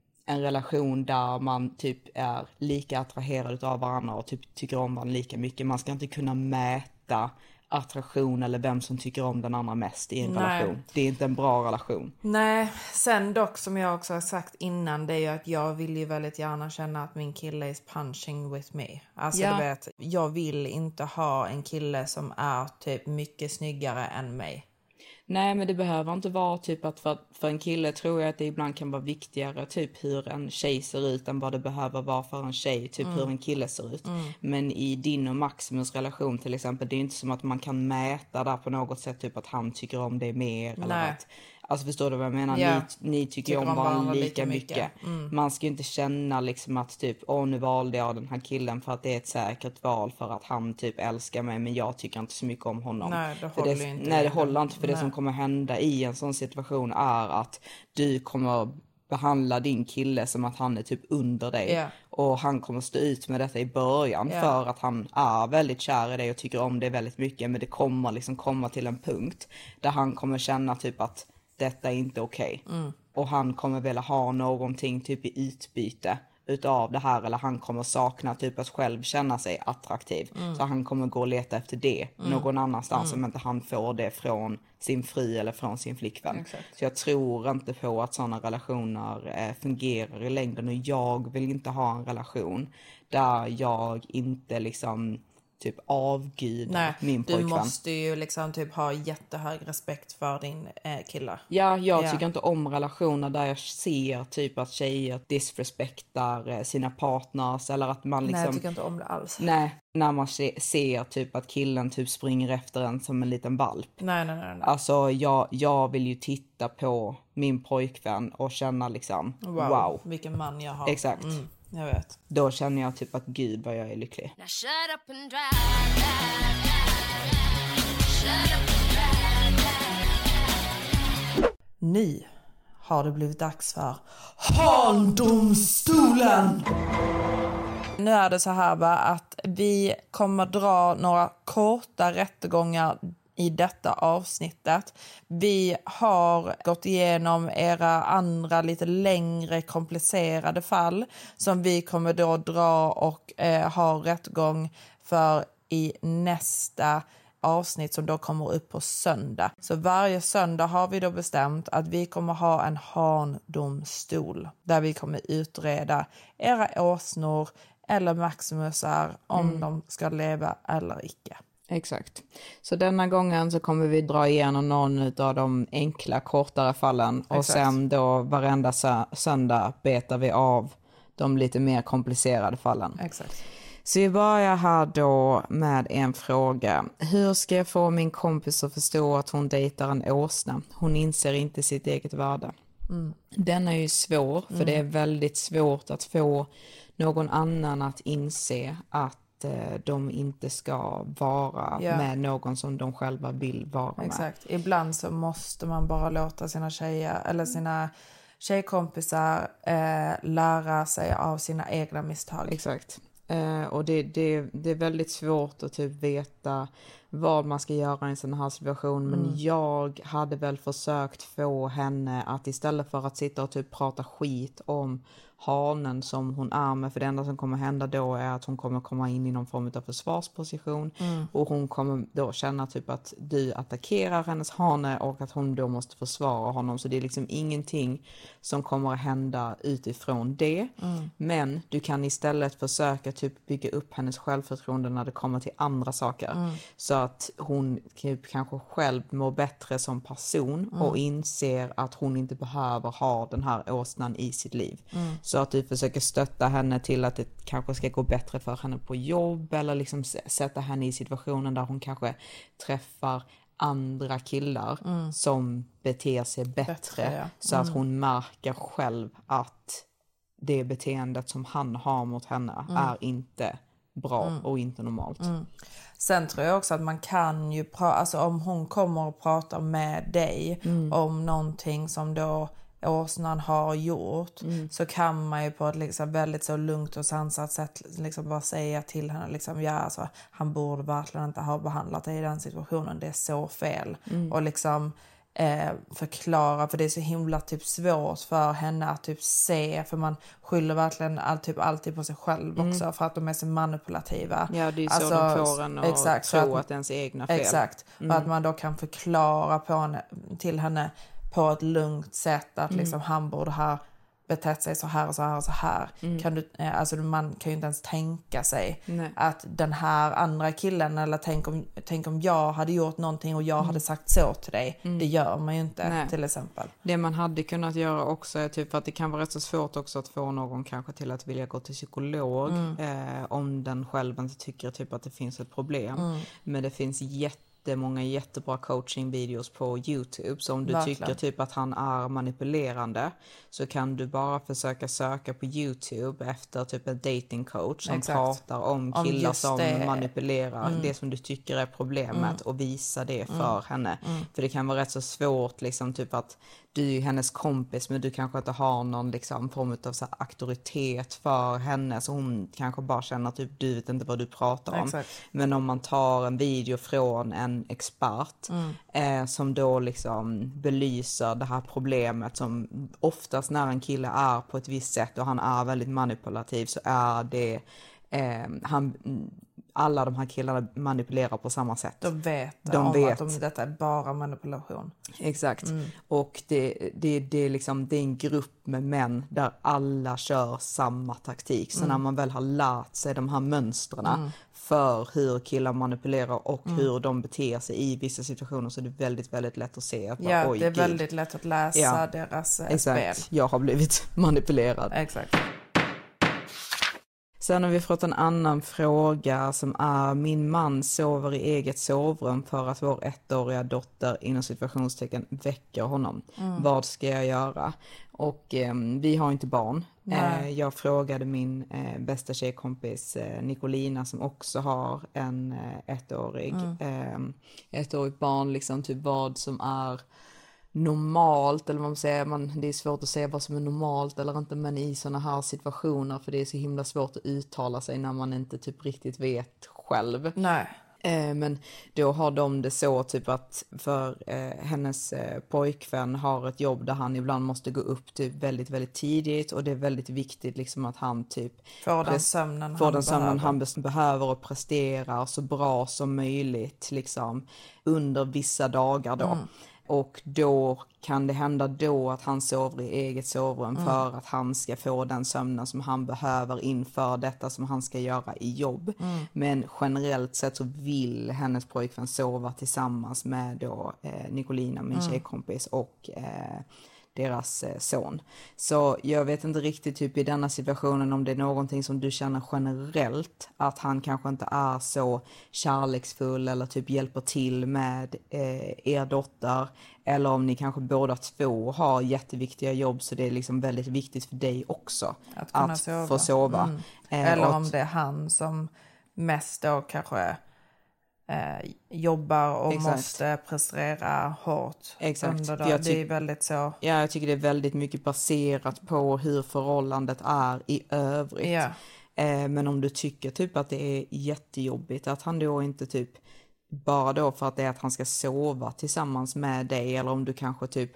S1: en relation där man typ är lika attraherad av varandra och typ tycker om varandra lika mycket. Man ska inte kunna mäta attraktion eller vem som tycker om den andra mest i en
S2: Nej.
S1: relation. Det är inte en bra relation.
S2: Nej, sen dock som jag också har sagt innan det är ju att jag vill ju väldigt gärna känna att min kille is punching with me. Alltså
S1: Ja.
S2: du vet, jag vill inte ha en kille som är typ mycket snyggare än mig.
S1: Nej, men det behöver inte vara typ att för, för en kille tror jag att det ibland kan vara viktigare typ hur en tjej ser ut än vad det behöver vara för en tjej, typ
S2: Mm.
S1: hur en kille ser ut.
S2: Mm.
S1: Men i din och Maximus relation till exempel, det är inte som att man kan mäta där på något sätt, typ att han tycker om dig mer eller
S2: Nej.
S1: att Alltså förstår du vad jag menar?
S2: Ja.
S1: Ni, ni tycker,
S2: Tycker
S1: om varandra lika,
S2: lika
S1: mycket.
S2: mycket. Mm.
S1: Man ska ju inte känna liksom att typ, åh nu valde jag den här killen för att det är ett säkert val för att han typ älskar mig men jag tycker inte så mycket om honom.
S2: Nej, det
S1: För
S2: håller ju inte
S1: Nej, det
S2: det.
S1: håller inte för det
S2: Nej.
S1: som kommer hända i en sån situation är att du kommer behandla din kille som att han är typ under dig.
S2: Ja.
S1: Och han kommer stå ut med detta i början
S2: Ja.
S1: för att han är väldigt kär i dig och tycker om dig väldigt mycket. Men det kommer liksom komma till en punkt där han kommer känna typ att detta är inte okej.
S2: Mm.
S1: Och han kommer vilja ha någonting typ i utbyte utav det här eller han kommer sakna typ att själv känna sig attraktiv.
S2: Mm.
S1: Så han kommer gå och leta efter det
S2: Mm.
S1: någon annanstans
S2: Mm.
S1: om inte han får det från sin fru eller från sin flickvän.
S2: Exakt.
S1: Så jag tror inte på att sådana relationer eh, fungerar i längden och jag vill inte ha en relation där jag inte liksom typ avgudar
S2: Nej,
S1: min
S2: du
S1: pojkvän.
S2: måste ju liksom typ ha jättehög respekt för din eh, kille.
S1: Ja, jag
S2: Ja.
S1: tycker inte om relationer där jag ser typ att tjejer disrespektar eh, sina partners eller att man liksom...
S2: Nej, jag tycker inte om det alls.
S1: Nej, när man se, ser typ att killen typ springer efter en som en liten valp.
S2: Nej, nej, nej. nej.
S1: Alltså jag, jag vill ju titta på min pojkvän och känna liksom
S2: Wow,
S1: wow.
S2: vilken man jag har.
S1: Exakt.
S2: Mm, jag vet.
S1: Då känner jag typ att gud vad jag är lycklig.
S2: Nu har det blivit dags för Handomstolen! Nu är det så här va, att vi kommer dra några korta rättegångar i detta avsnittet. Vi har gått igenom era andra lite längre komplicerade fall som vi kommer då dra och eh, ha rättegång för i nästa avsnitt som då kommer upp på söndag. Så varje söndag har vi då bestämt att vi kommer ha en handomstol där vi kommer utreda era åsnor eller maximusar om
S1: Mm.
S2: de ska leva eller icke.
S1: Exakt. Så denna gången så kommer vi dra igenom någon av de enkla kortare fallen och
S2: Exakt.
S1: sen då varenda sö- söndag betar vi av de lite mer komplicerade fallen.
S2: Exakt.
S1: Så vi börjar här då med en fråga. Hur ska jag få min kompis att förstå att hon dejtar en åsna? Hon inser inte sitt eget värde.
S2: Mm.
S1: Den är ju svår, för
S2: Mm.
S1: det är väldigt svårt att få någon annan att inse att eh, de inte ska vara
S2: Ja.
S1: med någon som de själva vill vara med.
S2: Exakt. Ibland så måste man bara låta sina tjejer eller sina tjejkompisar eh, lära sig av sina egna misstag.
S1: Exakt. Eh, och det, det, det är väldigt svårt att typ veta vad man ska göra i en sån här situation. Men
S2: Mm.
S1: jag hade väl försökt få henne att istället för att sitta och typ prata skit om hanen som hon är med. För det enda som kommer hända då är att hon kommer komma in i någon form av försvarsposition.
S2: Mm.
S1: Och hon kommer då känna typ att du attackerar hennes hane och att hon då måste försvara honom. Så det är liksom ingenting som kommer att hända utifrån det.
S2: Mm.
S1: Men du kan istället försöka typ bygga upp hennes självförtroende när det kommer till andra saker.
S2: Mm.
S1: Så att hon typ kanske själv mår bättre som person
S2: Mm.
S1: och inser att hon inte behöver ha den här åsnan i sitt liv.
S2: Mm.
S1: Så att du försöker stötta henne till att det kanske ska gå bättre för henne på jobb eller liksom sätta henne i situationen där hon kanske träffar andra killar
S2: Mm.
S1: som beter sig bättre.
S2: Bättre, ja.
S1: Så att
S2: Mm.
S1: hon märker själv att det beteendet som han har mot henne
S2: Mm.
S1: är inte bra
S2: Mm.
S1: och inte normalt.
S2: Mm. Sen tror jag också att man kan ju prata, alltså om hon kommer och pratar med dig
S1: Mm.
S2: om någonting som då åsnan har gjort
S1: Mm.
S2: så kan man ju på ett liksom väldigt så lugnt och sansat sätt liksom bara säga till henne liksom, ja, alltså, han borde verkligen inte ha behandlat dig i den situationen, det är så fel.
S1: Mm.
S2: Och liksom eh, förklara, för det är så himla typ svårt för henne att typ se, för man skyller verkligen all, typ alltid på sig själv
S1: Mm.
S2: också för att de är så manipulativa.
S1: Ja, det är så de får en att
S2: exakt,
S1: tro att är ens egna fel.
S2: Exakt,
S1: Mm.
S2: och att man då kan förklara på henne, till henne på ett lugnt sätt att
S1: Mm.
S2: liksom han borde ha betett sig så här och så här och så här.
S1: Mm.
S2: Kan du, eh, alltså man kan ju inte ens tänka sig
S1: Nej.
S2: att den här andra killen eller tänk om, tänk om jag hade gjort någonting och jag hade sagt så till dig.
S1: Mm.
S2: Det gör man ju inte
S1: Nej.
S2: till exempel.
S1: Det man hade kunnat göra också är typ att det kan vara rätt så svårt också att få någon kanske till att vilja gå till psykolog
S2: Mm.
S1: eh, om den själv inte tycker typ att det finns ett problem.
S2: Mm.
S1: Men det finns jättemånga jättebra coachingvideos på Youtube. Så om du
S2: Verkligen.
S1: tycker typ att han är manipulerande så kan du bara försöka söka på Youtube efter typ en dating coach som
S2: Exakt.
S1: pratar om
S2: Om
S1: killar
S2: just
S1: som
S2: det.
S1: manipulerar
S2: Mm.
S1: det som du tycker är problemet
S2: Mm.
S1: och visa det
S2: Mm.
S1: för henne.
S2: Mm.
S1: För det kan vara rätt så svårt liksom typ att du är ju hennes kompis men du kanske inte har någon liksom form av så här auktoritet för henne så hon kanske bara känner typ du vet inte vad du pratar om.
S2: Exakt.
S1: Men om man tar en video från en expert
S2: Mm.
S1: eh, som då liksom belyser det här problemet som oftast när en kille är på ett visst sätt och han är väldigt manipulativ så är det eh, han, alla de här killarna manipulerar på samma sätt.
S2: De vet
S1: De
S2: om
S1: vet.
S2: att de, detta är bara manipulation.
S1: Exakt.
S2: Mm.
S1: Och det, det, det, är liksom, det är en grupp med män där alla kör samma taktik. Så
S2: Mm.
S1: när man väl har lärt sig de här mönstren
S2: Mm.
S1: för hur killar manipulerar och
S2: Mm.
S1: hur de beter sig i vissa situationer så är det väldigt, väldigt lätt att se att bara,
S2: Ja, det är väldigt lätt att läsa deras eh,
S1: Exakt.
S2: spel.
S1: Jag har blivit manipulerad.
S2: Exakt.
S1: Sen har vi fått en annan fråga som är min man sover i eget sovrum för att vår ettåriga dotter inom situationstecken väcker honom.
S2: Mm.
S1: Vad ska jag göra? Och ehm, vi har inte barn. Eh, jag frågade min eh, bästa tjejkompis eh, Nicolina som också har en eh, ettårig,
S2: Mm.
S1: ehm, ettårigt barn, liksom typ vad som är normalt eller vad man säger, man, det är svårt att säga vad som är normalt eller inte men i sådana här situationer för det är så himla svårt att uttala sig när man inte typ riktigt vet själv.
S2: Nej.
S1: Eh, men då har de det så typ att för eh, hennes eh, pojkvän har ett jobb där han ibland måste gå upp typ väldigt, väldigt tidigt och det är väldigt viktigt liksom att han typ
S2: Får den sömnen
S1: får
S2: han
S1: den sömnen
S2: behöver.
S1: han behöver och presterar så bra som möjligt liksom under vissa dagar då.
S2: Mm.
S1: Och då kan det hända då att han sover i eget sovrum
S2: Mm.
S1: för att han ska få den sömnen som han behöver inför detta som han ska göra i jobb.
S2: Mm.
S1: Men generellt sett så vill hennes pojkvän sova tillsammans med då eh, Nicolina, min
S2: Mm.
S1: tjejkompis och eh, deras eh, son. Så jag vet inte riktigt typ i denna situationen om det är någonting som du känner generellt att han kanske inte är så kärleksfull eller typ hjälper till med eh, er dotter eller om ni kanske båda två har jätteviktiga jobb så det är liksom väldigt viktigt för dig också
S2: Att kunna
S1: att
S2: sova.
S1: få sova.
S2: Mm.
S1: Eh,
S2: Eller om det är han som mest då kanske eh, jobbar och
S1: Exakt.
S2: måste prestera hårt
S1: Exakt.
S2: under dagen.
S1: jag
S2: Det är väldigt så.
S1: Ja, jag tycker det är väldigt mycket baserat på hur förhållandet är i övrigt.
S2: Ja.
S1: Eh, men om du tycker typ att det är jättejobbigt att han då inte typ bara då för att det är att han ska sova tillsammans med dig eller om du kanske typ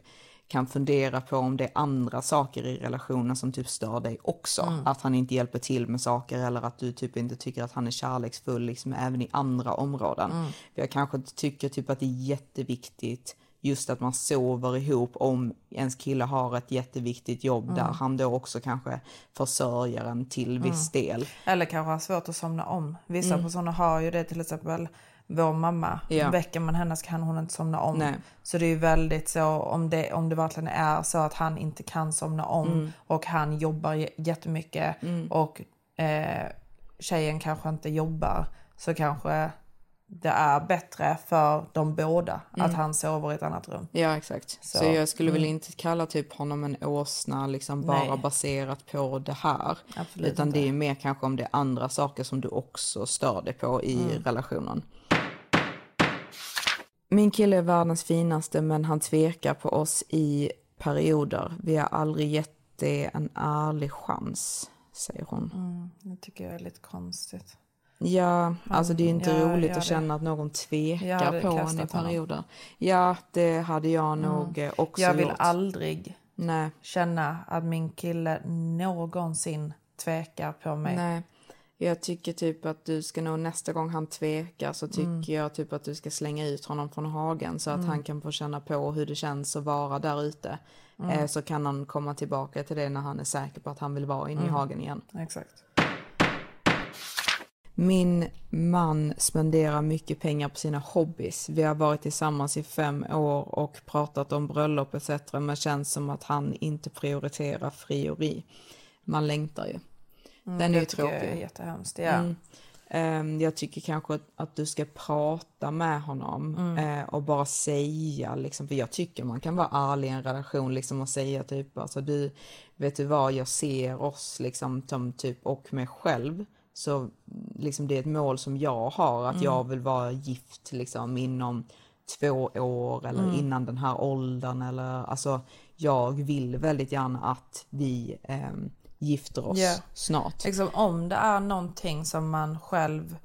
S1: kan fundera på om det är andra saker i relationen som typ stör dig också.
S2: Mm.
S1: Att han inte hjälper till med saker eller att du typ inte tycker att han är kärleksfull liksom även i andra områden.
S2: Mm.
S1: För jag kanske tycker typ att det är jätteviktigt just att man sover ihop om ens kille har ett jätteviktigt jobb
S2: Mm.
S1: där han då också kanske försörjer en till viss del.
S2: Eller kanske har svårt att somna om. Vissa
S1: Mm.
S2: personer har ju det till exempel vår mamma.
S1: Ja.
S2: Väcker man henne så kan hon inte somna om.
S1: Nej.
S2: Så det är ju väldigt så om det, om det verkligen är så att han inte kan somna om
S1: Mm.
S2: och han jobbar jättemycket
S1: Mm.
S2: och eh, tjejen kanske inte jobbar så kanske det är bättre för de båda
S1: Mm.
S2: att han sover i ett annat rum.
S1: Ja exakt. Så,
S2: Så,
S1: jag skulle väl
S2: mm.
S1: inte kalla typ honom en åsna liksom bara
S2: Nej.
S1: baserat på det här.
S2: Absolut
S1: Utan
S2: inte.
S1: det är mer kanske om det är andra saker som du också stör dig på i
S2: Mm.
S1: relationen. Min kille är världens finaste men han tvekar på oss i perioder. Vi har aldrig gett det en ärlig chans, säger hon.
S2: Mm, det tycker jag är lite konstigt.
S1: Ja, alltså det är inte
S2: ja,
S1: roligt
S2: ja,
S1: att känna att någon tvekar på en i
S2: kastat honom.
S1: perioder. Ja, det hade jag nog eh, också
S2: Jag vill
S1: gjort.
S2: aldrig
S1: Nej.
S2: känna att min kille någonsin tvekar på mig.
S1: Nej. Jag tycker typ att du ska nog nästa gång han tvekar så tycker
S2: Mm.
S1: jag typ att du ska slänga ut honom från hagen så att
S2: Mm.
S1: han kan få känna på hur det känns att vara där ute.
S2: Mm.
S1: Eh, så kan han komma tillbaka till det när han är säker på att han vill vara inne i
S2: Mm.
S1: hagen igen.
S2: Exakt.
S1: Min man spenderar mycket pengar på sina hobbys. Vi har varit tillsammans i fem år och pratat om bröllop etc. Men känns som att han inte prioriterar frieri. Man längtar ju.
S2: Mm,
S1: Den är ju tråkig.
S2: är jättehemskt, ja.
S1: Mm. Ehm, jag tycker kanske att, att du ska prata med honom
S2: Mm.
S1: eh, och bara säga, liksom, för jag tycker man kan vara ärlig i en relation liksom, och säga typ, alltså du, vet du vad, jag ser oss liksom, som typ, och mig själv, så liksom, det är ett mål som jag har, att
S2: Mm.
S1: jag vill vara gift liksom, inom två år eller
S2: Mm.
S1: innan den här åldern eller alltså jag vill väldigt gärna att vi ehm, gifter oss
S2: Ja.
S1: snart.
S2: Liksom, om det är någonting som man själv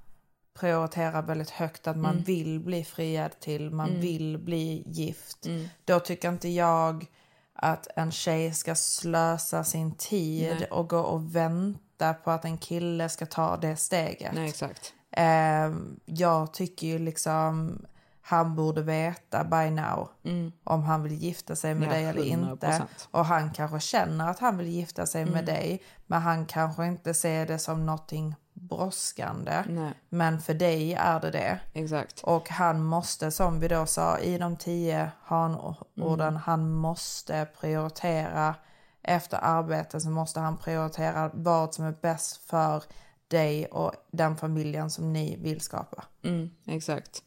S2: prioriterar väldigt högt, att man
S1: Mm.
S2: vill bli friad till, man
S1: Mm.
S2: vill bli gift,
S1: Mm.
S2: då tycker inte jag att en tjej ska slösa sin tid
S1: Nej.
S2: och gå och vänta på att en kille ska ta det steget.
S1: Nej, exakt.
S2: Eh, jag tycker ju liksom han borde veta by now
S1: Mm.
S2: om han vill gifta sig med
S1: Ja,
S2: dig eller inte.
S1: 100%.
S2: Och han kanske känner att han vill gifta sig med
S1: Mm.
S2: dig men han kanske inte ser det som någonting brådskande. Men för dig är det det.
S1: Exakt.
S2: Och han måste, som vi då sa, i de tio hanorden,
S1: Mm.
S2: han måste prioritera efter arbete så måste han prioritera vad som är bäst för dig och den familjen som ni vill skapa.
S1: Mm, exakt.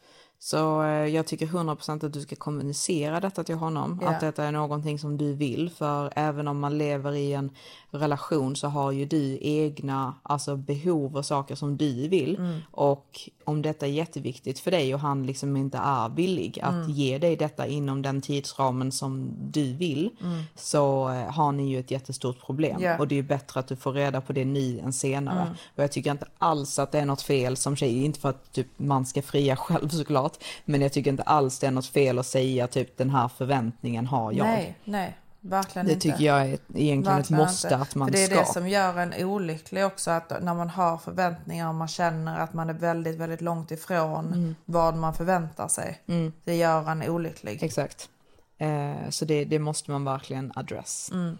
S1: Så eh, jag tycker 100% att du ska kommunicera detta till honom.
S2: Ja.
S1: Att detta är någonting som du vill. För även om man lever i en relation så har ju du egna alltså, behov och saker som du vill.
S2: Mm.
S1: Och om detta är jätteviktigt för dig och han liksom inte är villig att
S2: Mm.
S1: ge dig detta inom den tidsramen som du vill.
S2: Mm.
S1: Så eh, har ni ju ett jättestort problem.
S2: Ja.
S1: Och det är bättre att du får reda på det nu än senare.
S2: Mm.
S1: Och jag tycker inte alls att det är något fel som tjej, inte för att typ, man ska fria själv såklart, men jag tycker inte alls det är något fel att säga typ den här förväntningen har jag.
S2: Nej, nej, verkligen
S1: det
S2: inte.
S1: tycker jag är ett- egentligen ett
S2: Verkligen
S1: måste
S2: inte.
S1: att man
S2: För det är
S1: ska.
S2: det som gör en olycklig också, att när man har förväntningar och man känner att man är väldigt, väldigt långt ifrån
S1: Mm.
S2: vad man förväntar sig.
S1: Mm.
S2: Det gör en olycklig.
S1: Exakt. Eh, så det, det måste man verkligen address.
S2: Mm.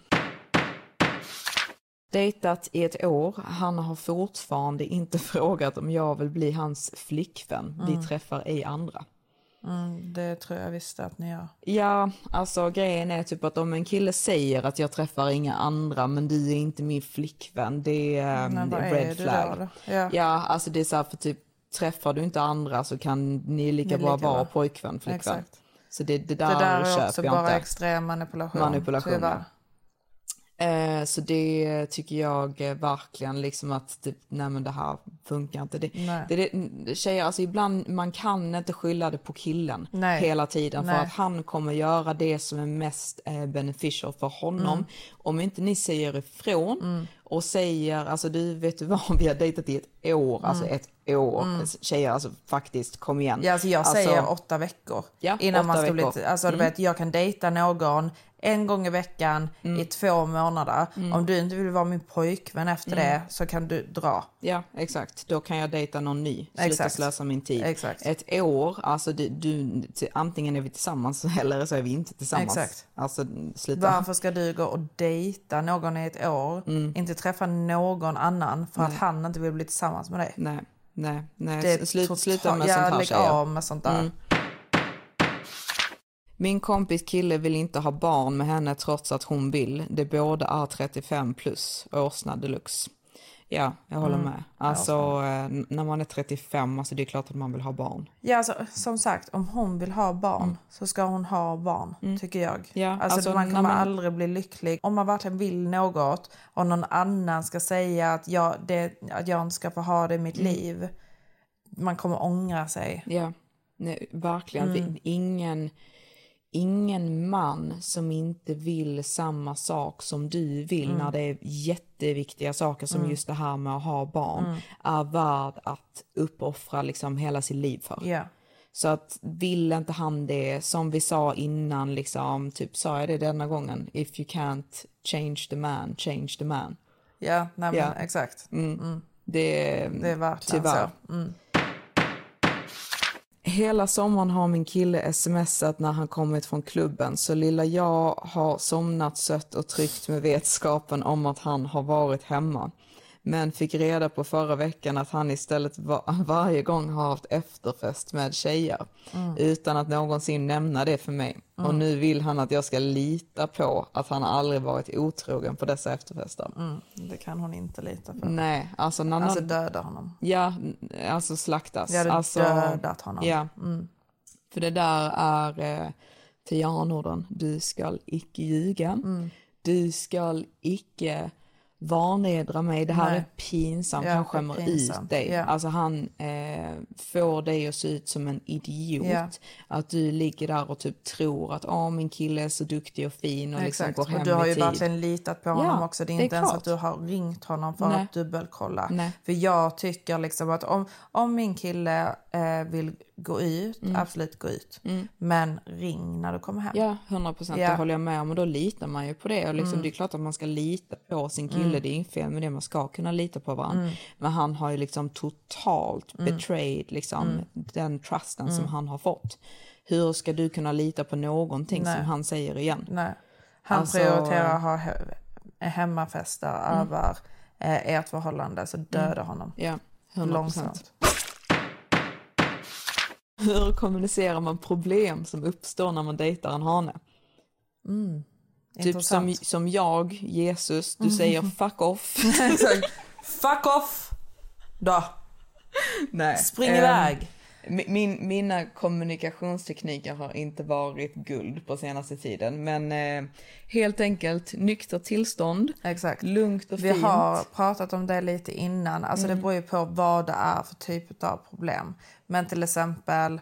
S1: Dejtat i ett år. Han har fortfarande inte frågat om jag vill bli hans flickvän.
S2: Mm.
S1: Vi träffar ej andra.
S2: Mm, det tror jag visste att ni gör.
S1: Ja, alltså grejen är typ att om en kille säger att jag träffar inga andra men du är inte min flickvän, det är, um,
S2: vad
S1: det
S2: är
S1: är red
S2: du
S1: flag.
S2: då då? Ja.
S1: Ja, alltså det är så här för typ träffar du inte andra så kan ni lika bra vara
S2: bra.
S1: pojkvän, flickvän.
S2: Exakt.
S1: Så det, det
S2: Det
S1: där,
S2: där är också bara
S1: inte.
S2: extrem manipulation.
S1: Manipulation,
S2: tyvärr.
S1: Eh, så det tycker jag verkligen liksom att typ, nej men det här funkar inte. Det, det, det, tjejer, alltså ibland, man kan inte skylla det på killen
S2: Nej.
S1: hela tiden för
S2: Nej.
S1: att han kommer göra det som är mest eh, beneficial för honom.
S2: Mm.
S1: Om inte ni säger ifrån och säger, alltså du vet du vad, vi har dejtat i ett år, alltså
S2: Mm.
S1: ett år.
S2: Mm.
S1: Tjejer, alltså faktiskt, kom igen.
S2: Ja, alltså jag säger åtta veckor.
S1: Ja,
S2: innan man
S1: åtta
S2: ska bli,
S1: veckor.
S2: alltså du
S1: Mm.
S2: vet, jag kan dejta någon en gång i veckan i två månader. Om du inte vill vara min pojkvän efter
S1: Mm.
S2: det så kan du dra.
S1: Ja, exakt. Då kan jag dejta någon ny. Sluta
S2: Exakt.
S1: slösa min tid.
S2: Exakt.
S1: Ett år, alltså du, du, antingen är vi tillsammans eller så är vi inte tillsammans.
S2: Exakt.
S1: Alltså sluta.
S2: Varför ska du gå och dejta någon i ett år, inte träffa någon annan för att
S1: Nej.
S2: han inte vill bli tillsammans med dig?
S1: Nej, nej, nej.
S2: Det
S1: Slut, sluta med
S2: ja,
S1: sånt här
S2: lägg av med sånt där.
S1: Mm. Min kompis kille vill inte ha barn med henne trots att hon vill. De båda är 35 plus, årsna deluxe. Ja, jag håller
S2: Mm.
S1: med. Alltså eh, när man är 35, alltså det är klart att man vill ha barn.
S2: Ja, alltså, som sagt, om hon vill ha barn så ska hon ha barn, tycker jag.
S1: Mm. Ja,
S2: alltså,
S1: alltså,
S2: man kommer
S1: man-
S2: aldrig bli lycklig. Om man verkligen vill något och någon annan ska säga att jag, det, att jag inte ska få ha det i mitt
S1: Mm.
S2: liv. Man kommer ångra sig.
S1: Ja, nej, verkligen.
S2: Mm.
S1: Ingen, ingen man som inte vill samma sak som du vill
S2: Mm.
S1: när det är jätteviktiga saker som
S2: Mm.
S1: just det här med att ha barn
S2: Mm.
S1: är värd att uppoffra liksom hela sitt liv för.
S2: Ja.
S1: Så att vill inte han det, som vi sa innan, liksom, typ sa jag det denna gången, if you can't change the man, change the man.
S2: Ja, nej men
S1: Ja.
S2: exakt.
S1: Mm.
S2: Mm.
S1: Det,
S2: Det är verkligen
S1: tyvärr.
S2: så.
S1: Hela sommaren har min kille smsat när han kommit från klubben så lilla jag har somnat sött och tryggt med vetskapen om att han har varit hemma. Men fick reda på förra veckan att han istället va- varje gång har haft efterfest med tjejer
S2: Mm.
S1: utan att någonsin nämna det för mig. Och
S2: Mm.
S1: nu vill han att jag ska lita på att han aldrig varit otrogen på dessa efterfester.
S2: Mm. Det kan hon inte lita på.
S1: Nej, alltså när
S2: Alltså döda honom.
S1: Ja, alltså slaktas.
S2: Jag hade
S1: alltså,
S2: dödat honom.
S1: Ja.
S2: Mm.
S1: För det där är eh, till järnorden. Du skall icke ljuga.
S2: Mm.
S1: Du skall icke vanedra mig. Det här
S2: Nej.
S1: är pinsamt.
S2: Ja,
S1: han skämmer
S2: pinsamt.
S1: ut dig.
S2: Ja.
S1: Alltså han eh, får dig att se ut som en idiot.
S2: Ja.
S1: Att du ligger där och typ tror att åh min kille är så duktig och fin och liksom
S2: Exakt.
S1: går hem
S2: och du har ju
S1: tid.
S2: verkligen litat på
S1: Ja,
S2: honom också. Det är
S1: det är
S2: inte ens
S1: klart.
S2: att du har ringt honom för
S1: Nej.
S2: att dubbelkolla.
S1: Nej.
S2: För jag tycker liksom att om, om min kille eh, vill gå ut,
S1: Mm.
S2: absolut gå ut.
S1: Mm.
S2: Men ring när du kommer hem.
S1: Ja, 100 procent.
S2: Ja.
S1: Det håller jag med om. Och då litar man ju på det. Och liksom,
S2: Mm.
S1: Det är klart att man ska lita på sin kille.
S2: Mm.
S1: Det är inget fel med det. Man ska kunna lita på varandra.
S2: Mm.
S1: Men han har ju liksom totalt
S2: Mm.
S1: betrayed liksom, den trusten som han har fått. Hur ska du kunna lita på någonting
S2: Nej.
S1: som han säger igen?
S2: Nej. Han
S1: Alltså,
S2: prioriterar att ha he- hemmafester
S1: Mm.
S2: över eh, ert förhållande, så döda honom.
S1: Ja, 100
S2: Långsamt.
S1: Hur kommunicerar man problem som uppstår när man dejtar en hane?
S2: Mm.
S1: Typ som, som jag, Jesus, du säger fuck off.
S2: Fuck off! Då.
S1: Nej.
S2: Spring
S1: Ehm,
S2: iväg.
S1: mi- Min, mina kommunikationstekniker har inte varit guld på senaste tiden, men eh, helt enkelt nyktert tillstånd,
S2: Exakt.
S1: lugnt och
S2: Vi
S1: fint.
S2: har pratat om det lite innan. Alltså
S1: Mm.
S2: Det beror ju på vad det är för typ av problem. Men till exempel,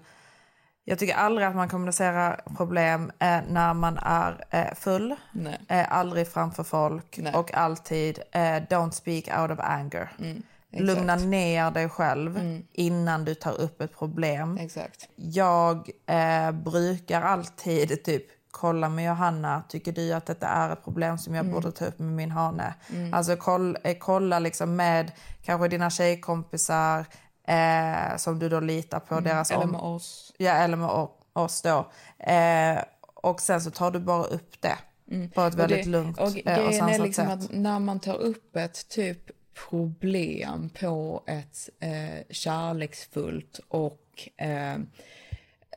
S2: jag tycker aldrig att man kommunicerar problem eh, när man är eh, full.
S1: Nej.
S2: Eh, aldrig framför folk.
S1: Nej.
S2: Och alltid eh, don't speak out of anger.
S1: Mm, exakt.
S2: Lugna ner dig själv
S1: Mm.
S2: innan du tar upp ett problem.
S1: Exakt.
S2: Jag eh, brukar alltid typ kolla med Johanna, tycker du att detta är ett problem som jag
S1: Mm.
S2: borde ta upp med min hane?
S1: Mm.
S2: Alltså koll, eh, kolla liksom med kanske dina tjejkompisar eh, som du då litar på.
S1: Mm.
S2: Deras
S1: Eller med oss.
S2: Ja, eller med oss då. Eh, och sen så tar du bara upp det på ett
S1: Och
S2: väldigt
S1: det-
S2: lugnt
S1: och
S2: eh, och
S1: grejen är
S2: sansat
S1: liksom
S2: sätt.
S1: att när man tar upp ett typ problem på ett eh, kärleksfullt och eh,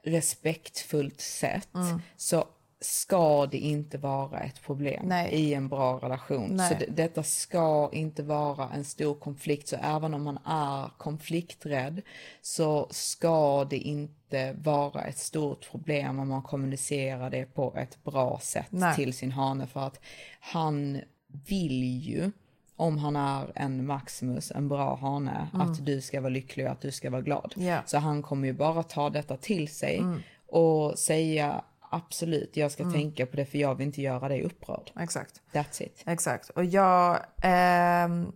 S1: respektfullt sätt
S2: Mm.
S1: så ska det inte vara ett problem
S2: Nej.
S1: i en bra relation.
S2: Nej.
S1: Så det, detta ska inte vara en stor konflikt. Så även om man är konflikträdd så ska det inte vara ett stort problem om man kommunicerar det på ett bra sätt
S2: Nej.
S1: till sin hane. För att han vill ju, om han är en Maximus, en bra hane,
S2: Mm.
S1: att du ska vara lycklig och att du ska vara glad.
S2: Ja.
S1: Så han kommer ju bara ta detta till sig
S2: Mm.
S1: och säga absolut, jag ska
S2: Mm.
S1: tänka på det för jag vill inte göra dig upprörd.
S2: Exakt.
S1: That's it.
S2: Exakt. Och jag, ehm,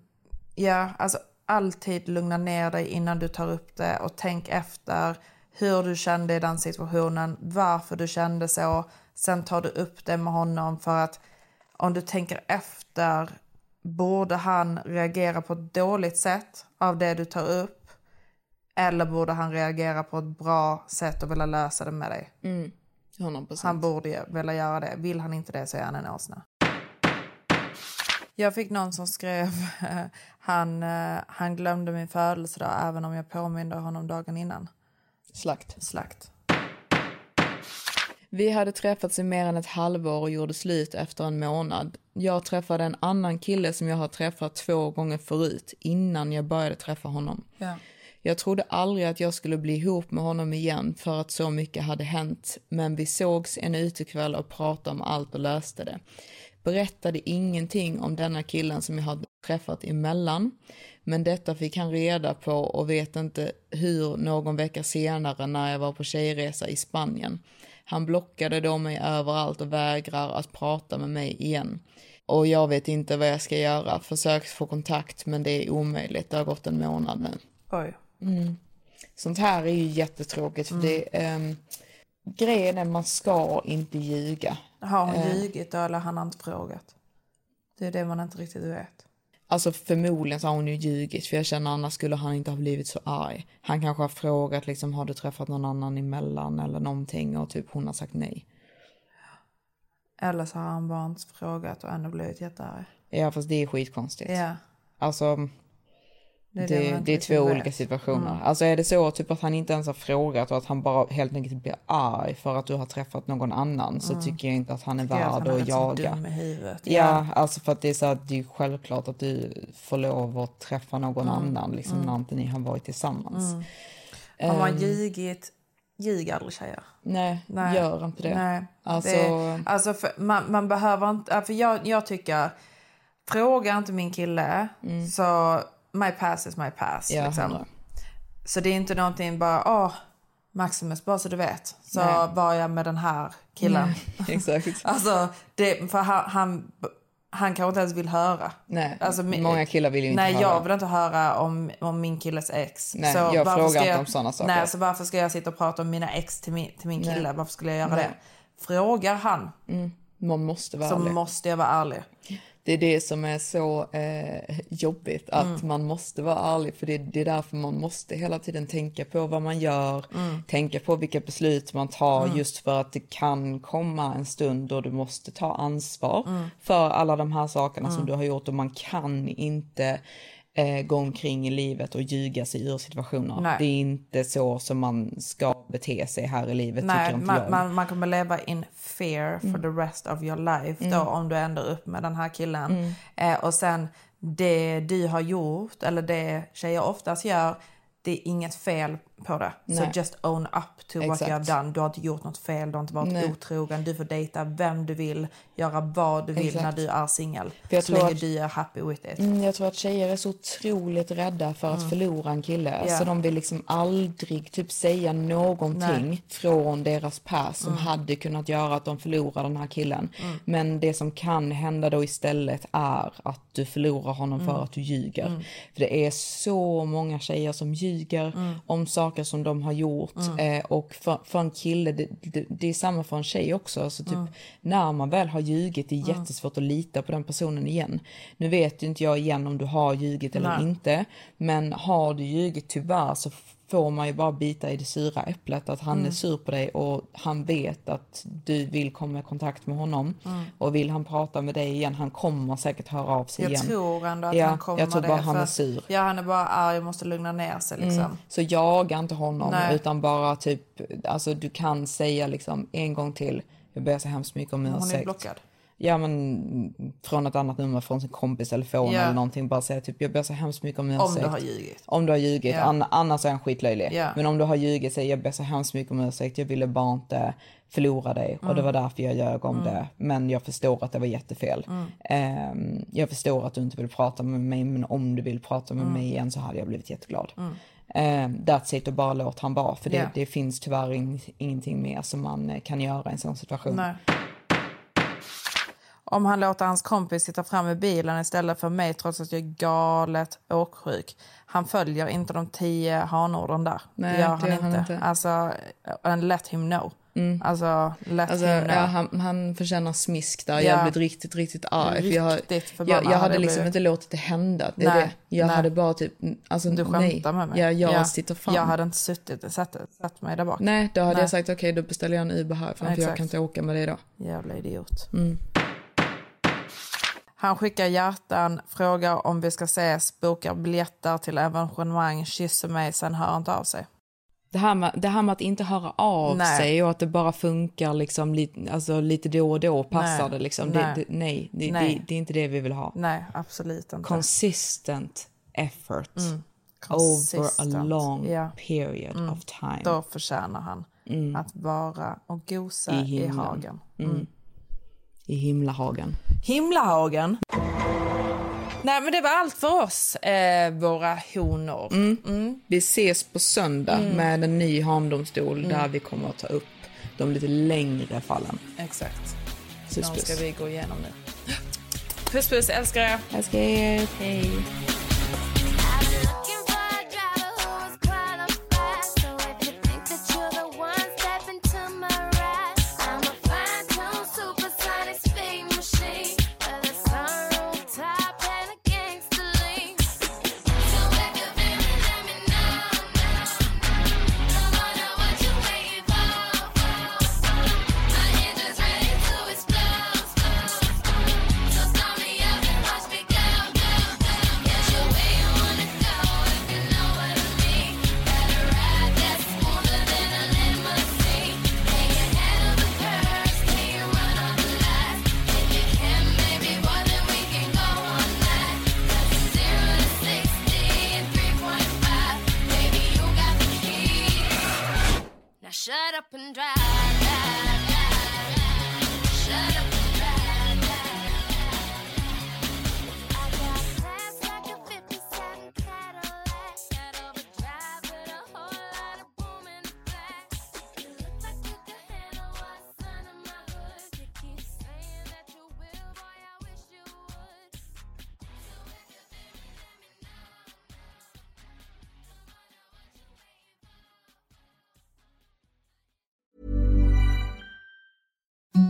S2: ja, alltså alltid lugna ner dig innan du tar upp det och tänk efter hur du kände i den situationen, varför du kände så. Sen tar du upp det med honom för att om du tänker efter, borde han reagera på ett dåligt sätt av det du tar upp? Eller borde han reagera på ett bra sätt och vilja lösa det med dig?
S1: Mm. 100%.
S2: Han borde vilja göra det. Vill han inte det så är han en åsna. Jag fick någon som skrev han, eh, han glömde min födelsedag även om jag påminde honom dagen innan.
S1: Slakt.
S2: Slakt.
S1: Vi hade träffats i mer än ett halvår och gjorde slut efter en månad. Jag träffade en annan kille som jag har träffat två gånger förut, innan jag började träffa honom.
S2: Ja.
S1: Jag trodde aldrig att jag skulle bli ihop med honom igen för att så mycket hade hänt, men vi sågs en utekväll och pratade om allt och löste det. Berättade ingenting om denna killen som jag hade träffat emellan, men detta fick han reda på och vet inte hur någon vecka senare när jag var på tjejresa i Spanien. Han blockade då mig överallt och vägrar att prata med mig igen. Och jag vet inte vad jag ska göra. Försökt få kontakt men det är omöjligt. Det har gått en månad nu.
S2: Oj.
S1: Mm. Sånt här är ju jättetråkigt för det ehm, Grejen är man ska inte ljuga.
S2: Har hon
S1: Eh,
S2: ljugit då eller har han inte frågat? Det är det man inte riktigt vet.
S1: Alltså förmodligen så har hon ju ljugit för jag känner annars skulle han inte ha blivit så arg. Han kanske har frågat liksom har du träffat någon annan emellan eller någonting och typ hon har sagt nej.
S2: Eller så har han bara inte frågat och ändå blivit jättearg.
S1: Ja fast det är skitkonstigt.
S2: Ja.
S1: Alltså
S2: Det är
S1: det,
S2: det
S1: är
S2: riktigt
S1: två
S2: vet.
S1: olika situationer.
S2: Mm.
S1: Alltså är det så typ att han inte ens har frågat och att han bara helt enkelt blir arg för att du har träffat någon annan så
S2: Mm.
S1: tycker jag inte att han är
S2: att
S1: värd att
S2: rätt så
S1: jaga. Ja,
S2: Ja.
S1: alltså för att det är så att det är självklart att du får lov att träffa någon
S2: Mm.
S1: annan liksom
S2: Mm.
S1: när inte ni har varit tillsammans.
S2: Mm. Har man
S1: Ehm,
S2: ljugit, ljug aldrig tjejer.
S1: Nej, gör inte det.
S2: Nej.
S1: Alltså-
S2: det alltså för man, man behöver inte, för jag, jag tycker, fråga inte min kille så my pass is my pass.
S1: Ja,
S2: liksom. Så det är inte någonting bara, åh, Maximus, bara så du vet, så
S1: Nej.
S2: var jag med den här killen.
S1: Nej, exakt.
S2: alltså, det, för han, han, han kanske inte ens vill höra.
S1: Nej,
S2: Alltså,
S1: många killar vill ju inte
S2: Nej,
S1: höra.
S2: jag vill inte höra om, om min killes ex.
S1: Nej, jag
S2: varför
S1: frågar
S2: ska
S1: inte
S2: jag-
S1: om såna saker.
S2: Nej, så varför ska jag sitta och prata om mina ex till min, till min
S1: Nej.
S2: kille? Varför skulle jag göra
S1: Nej.
S2: det? Frågar han
S1: Mm. Man måste vara
S2: så
S1: ärlig.
S2: måste jag vara ärlig.
S1: Det är det som är så eh, jobbigt, att
S2: Mm.
S1: man måste vara ärlig för det, det är därför man måste hela tiden tänka på vad man gör,
S2: Mm.
S1: tänka på vilka beslut man tar
S2: Mm.
S1: just för att det kan komma en stund då du måste ta ansvar
S2: Mm.
S1: för alla de här sakerna som
S2: Mm.
S1: du har gjort och man kan inte eh, gå omkring i livet och ljuga sig ur situationer.
S2: Nej.
S1: Det är inte så som man ska bete sig här i livet
S2: Nej,
S1: tycker inte
S2: man,
S1: jag.
S2: man, man kommer leva in fear for
S1: Mm.
S2: the rest of your life
S1: Mm.
S2: då om du ändrar upp med den här killen.
S1: Mm.
S2: Eh, och sen det du har gjort, eller det tjejer oftast gör, det är inget fel på det.
S1: Nej.
S2: Så just own up to what
S1: Exakt.
S2: you have done. Du har inte gjort något fel, du har inte varit
S1: Nej.
S2: otrogen, du får dejta vem du vill, göra vad du vill
S1: Exakt.
S2: när du är singel. Så länge
S1: att-
S2: du är happy with it.
S1: Mm, jag tror att tjejer är så otroligt rädda för att
S2: Mm.
S1: förlora en kille.
S2: Ja.
S1: Så de vill liksom aldrig typ säga någonting
S2: Nej.
S1: från deras past som
S2: Mm.
S1: hade kunnat göra att de förlorar den här killen.
S2: Mm.
S1: Men det som kan hända då istället är att du förlorar honom för
S2: Mm.
S1: att du ljuger.
S2: Mm.
S1: För det är så många tjejer som ljuger om saker som de har gjort.
S2: Mm.
S1: Eh, och för, för en kille, det, det, det är samma för en tjej också. Alltså typ,
S2: Mm.
S1: När man väl har ljugit, det är
S2: Mm.
S1: jättesvårt att lita på den personen igen. Nu vet ju inte jag igen om du har ljugit eller
S2: Nej.
S1: inte. Men har du ljugit tyvärr så får man ju bara bita i det sura äpplet. Att han
S2: Mm.
S1: är sur på dig och han vet att du vill komma i kontakt med honom.
S2: Mm.
S1: Och vill han prata med dig igen, han kommer säkert höra av sig
S2: Jag
S1: igen.
S2: tror ändå att
S1: ja,
S2: han kommer
S1: Jag tror
S2: det.
S1: bara han
S2: för
S1: är sur.
S2: Ja, han är bara arg och måste lugna ner sig liksom.
S1: Mm. Så jaga inte honom
S2: Nej.
S1: utan bara typ, alltså du kan säga liksom en gång till, jag ber så hemskt mycket om
S2: Hon
S1: ursäkt.
S2: är blockad.
S1: Ja men från ett annat nummer, från sin kompis telefon
S2: Ja.
S1: eller någonting. Bara säga typ, jag ber så hemskt mycket om ursäkt.
S2: Om du har ljugit.
S1: Om du har ljugit,
S2: Ja.
S1: An- annars är han skitlöjlig.
S2: Ja.
S1: Men om du har ljugit, säg jag ber så hemskt mycket om ursäkt, jag ville bara inte förlora dig och
S2: Mm.
S1: det var därför jag ljög om
S2: Mm.
S1: det. Men jag förstår att det var jättefel.
S2: Mm.
S1: Ehm, jag förstår att du inte vill prata med mig, men om du vill prata med
S2: Mm.
S1: mig igen så hade jag blivit jätteglad.
S2: Mm.
S1: Um, that's it och bara låt han vara. För det,
S2: Ja.
S1: det finns tyvärr in, ingenting mer som man kan göra i en sån situation.
S2: Nej. Om han låter hans kompis sitta fram i bilen istället för mig trots att jag är galet åksjuk. Han följer inte de tio hanorden där.
S1: Nej,
S2: det gör han,
S1: det gör
S2: inte.
S1: han inte.
S2: Alltså, and let him know.
S1: Mm.
S2: Alltså, let
S1: Alltså,
S2: him know.
S1: ja, han, han förtjänar smisk där.
S2: Ja.
S1: Jag blev riktigt, riktigt arg. jag,
S2: Riktigt förbannad
S1: jag, jag
S2: hade
S1: hade
S2: jag
S1: liksom
S2: blivit.
S1: inte låtit det hända. Det
S2: Nej,
S1: det. Jag
S2: nej.
S1: hade bara typ, alltså
S2: Du
S1: nej.
S2: skämtar med mig.
S1: Ja, jag
S2: Ja.
S1: sitter fram.
S2: Jag hade inte suttit, satt, satt mig där bak.
S1: Nej, då hade
S2: Nej.
S1: jag sagt okej, då beställer jag en Uber härifrån för jag kan inte åka med dig då.
S2: Jävla idiot.
S1: Mm.
S2: Han skickar hjärtan, frågar om vi ska ses, bokar biljetter till evenemang, kysser mig, sen hör inte av sig.
S1: Det här, med, det här med att inte höra av
S2: Nej.
S1: sig och att det bara funkar liksom lite, alltså, lite då och då passar
S2: Nej.
S1: det liksom.
S2: Nej.
S1: Det, det, nej, det. Det, det är inte det vi vill ha.
S2: Nej, absolut inte.
S1: Consistent effort
S2: Mm.
S1: over a
S2: Consistent.
S1: long
S2: Ja.
S1: period
S2: Mm.
S1: of time.
S2: Då förtjänar han
S1: Mm.
S2: att vara och gosa
S1: I
S2: i, hagen.
S1: Mm.
S2: Mm.
S1: I himlahagen.
S2: Himlahagen. Nej men det var allt för oss, eh, våra honor.
S1: Mm. Vi ses på söndag
S2: Mm.
S1: med en ny handomstol
S2: Mm.
S1: där vi kommer att ta upp
S10: de lite längre fallen.
S2: Exakt.
S10: Puss,
S2: De ska vi gå igenom nu. Puss puss, älskar er.
S10: Älskar er. Hej.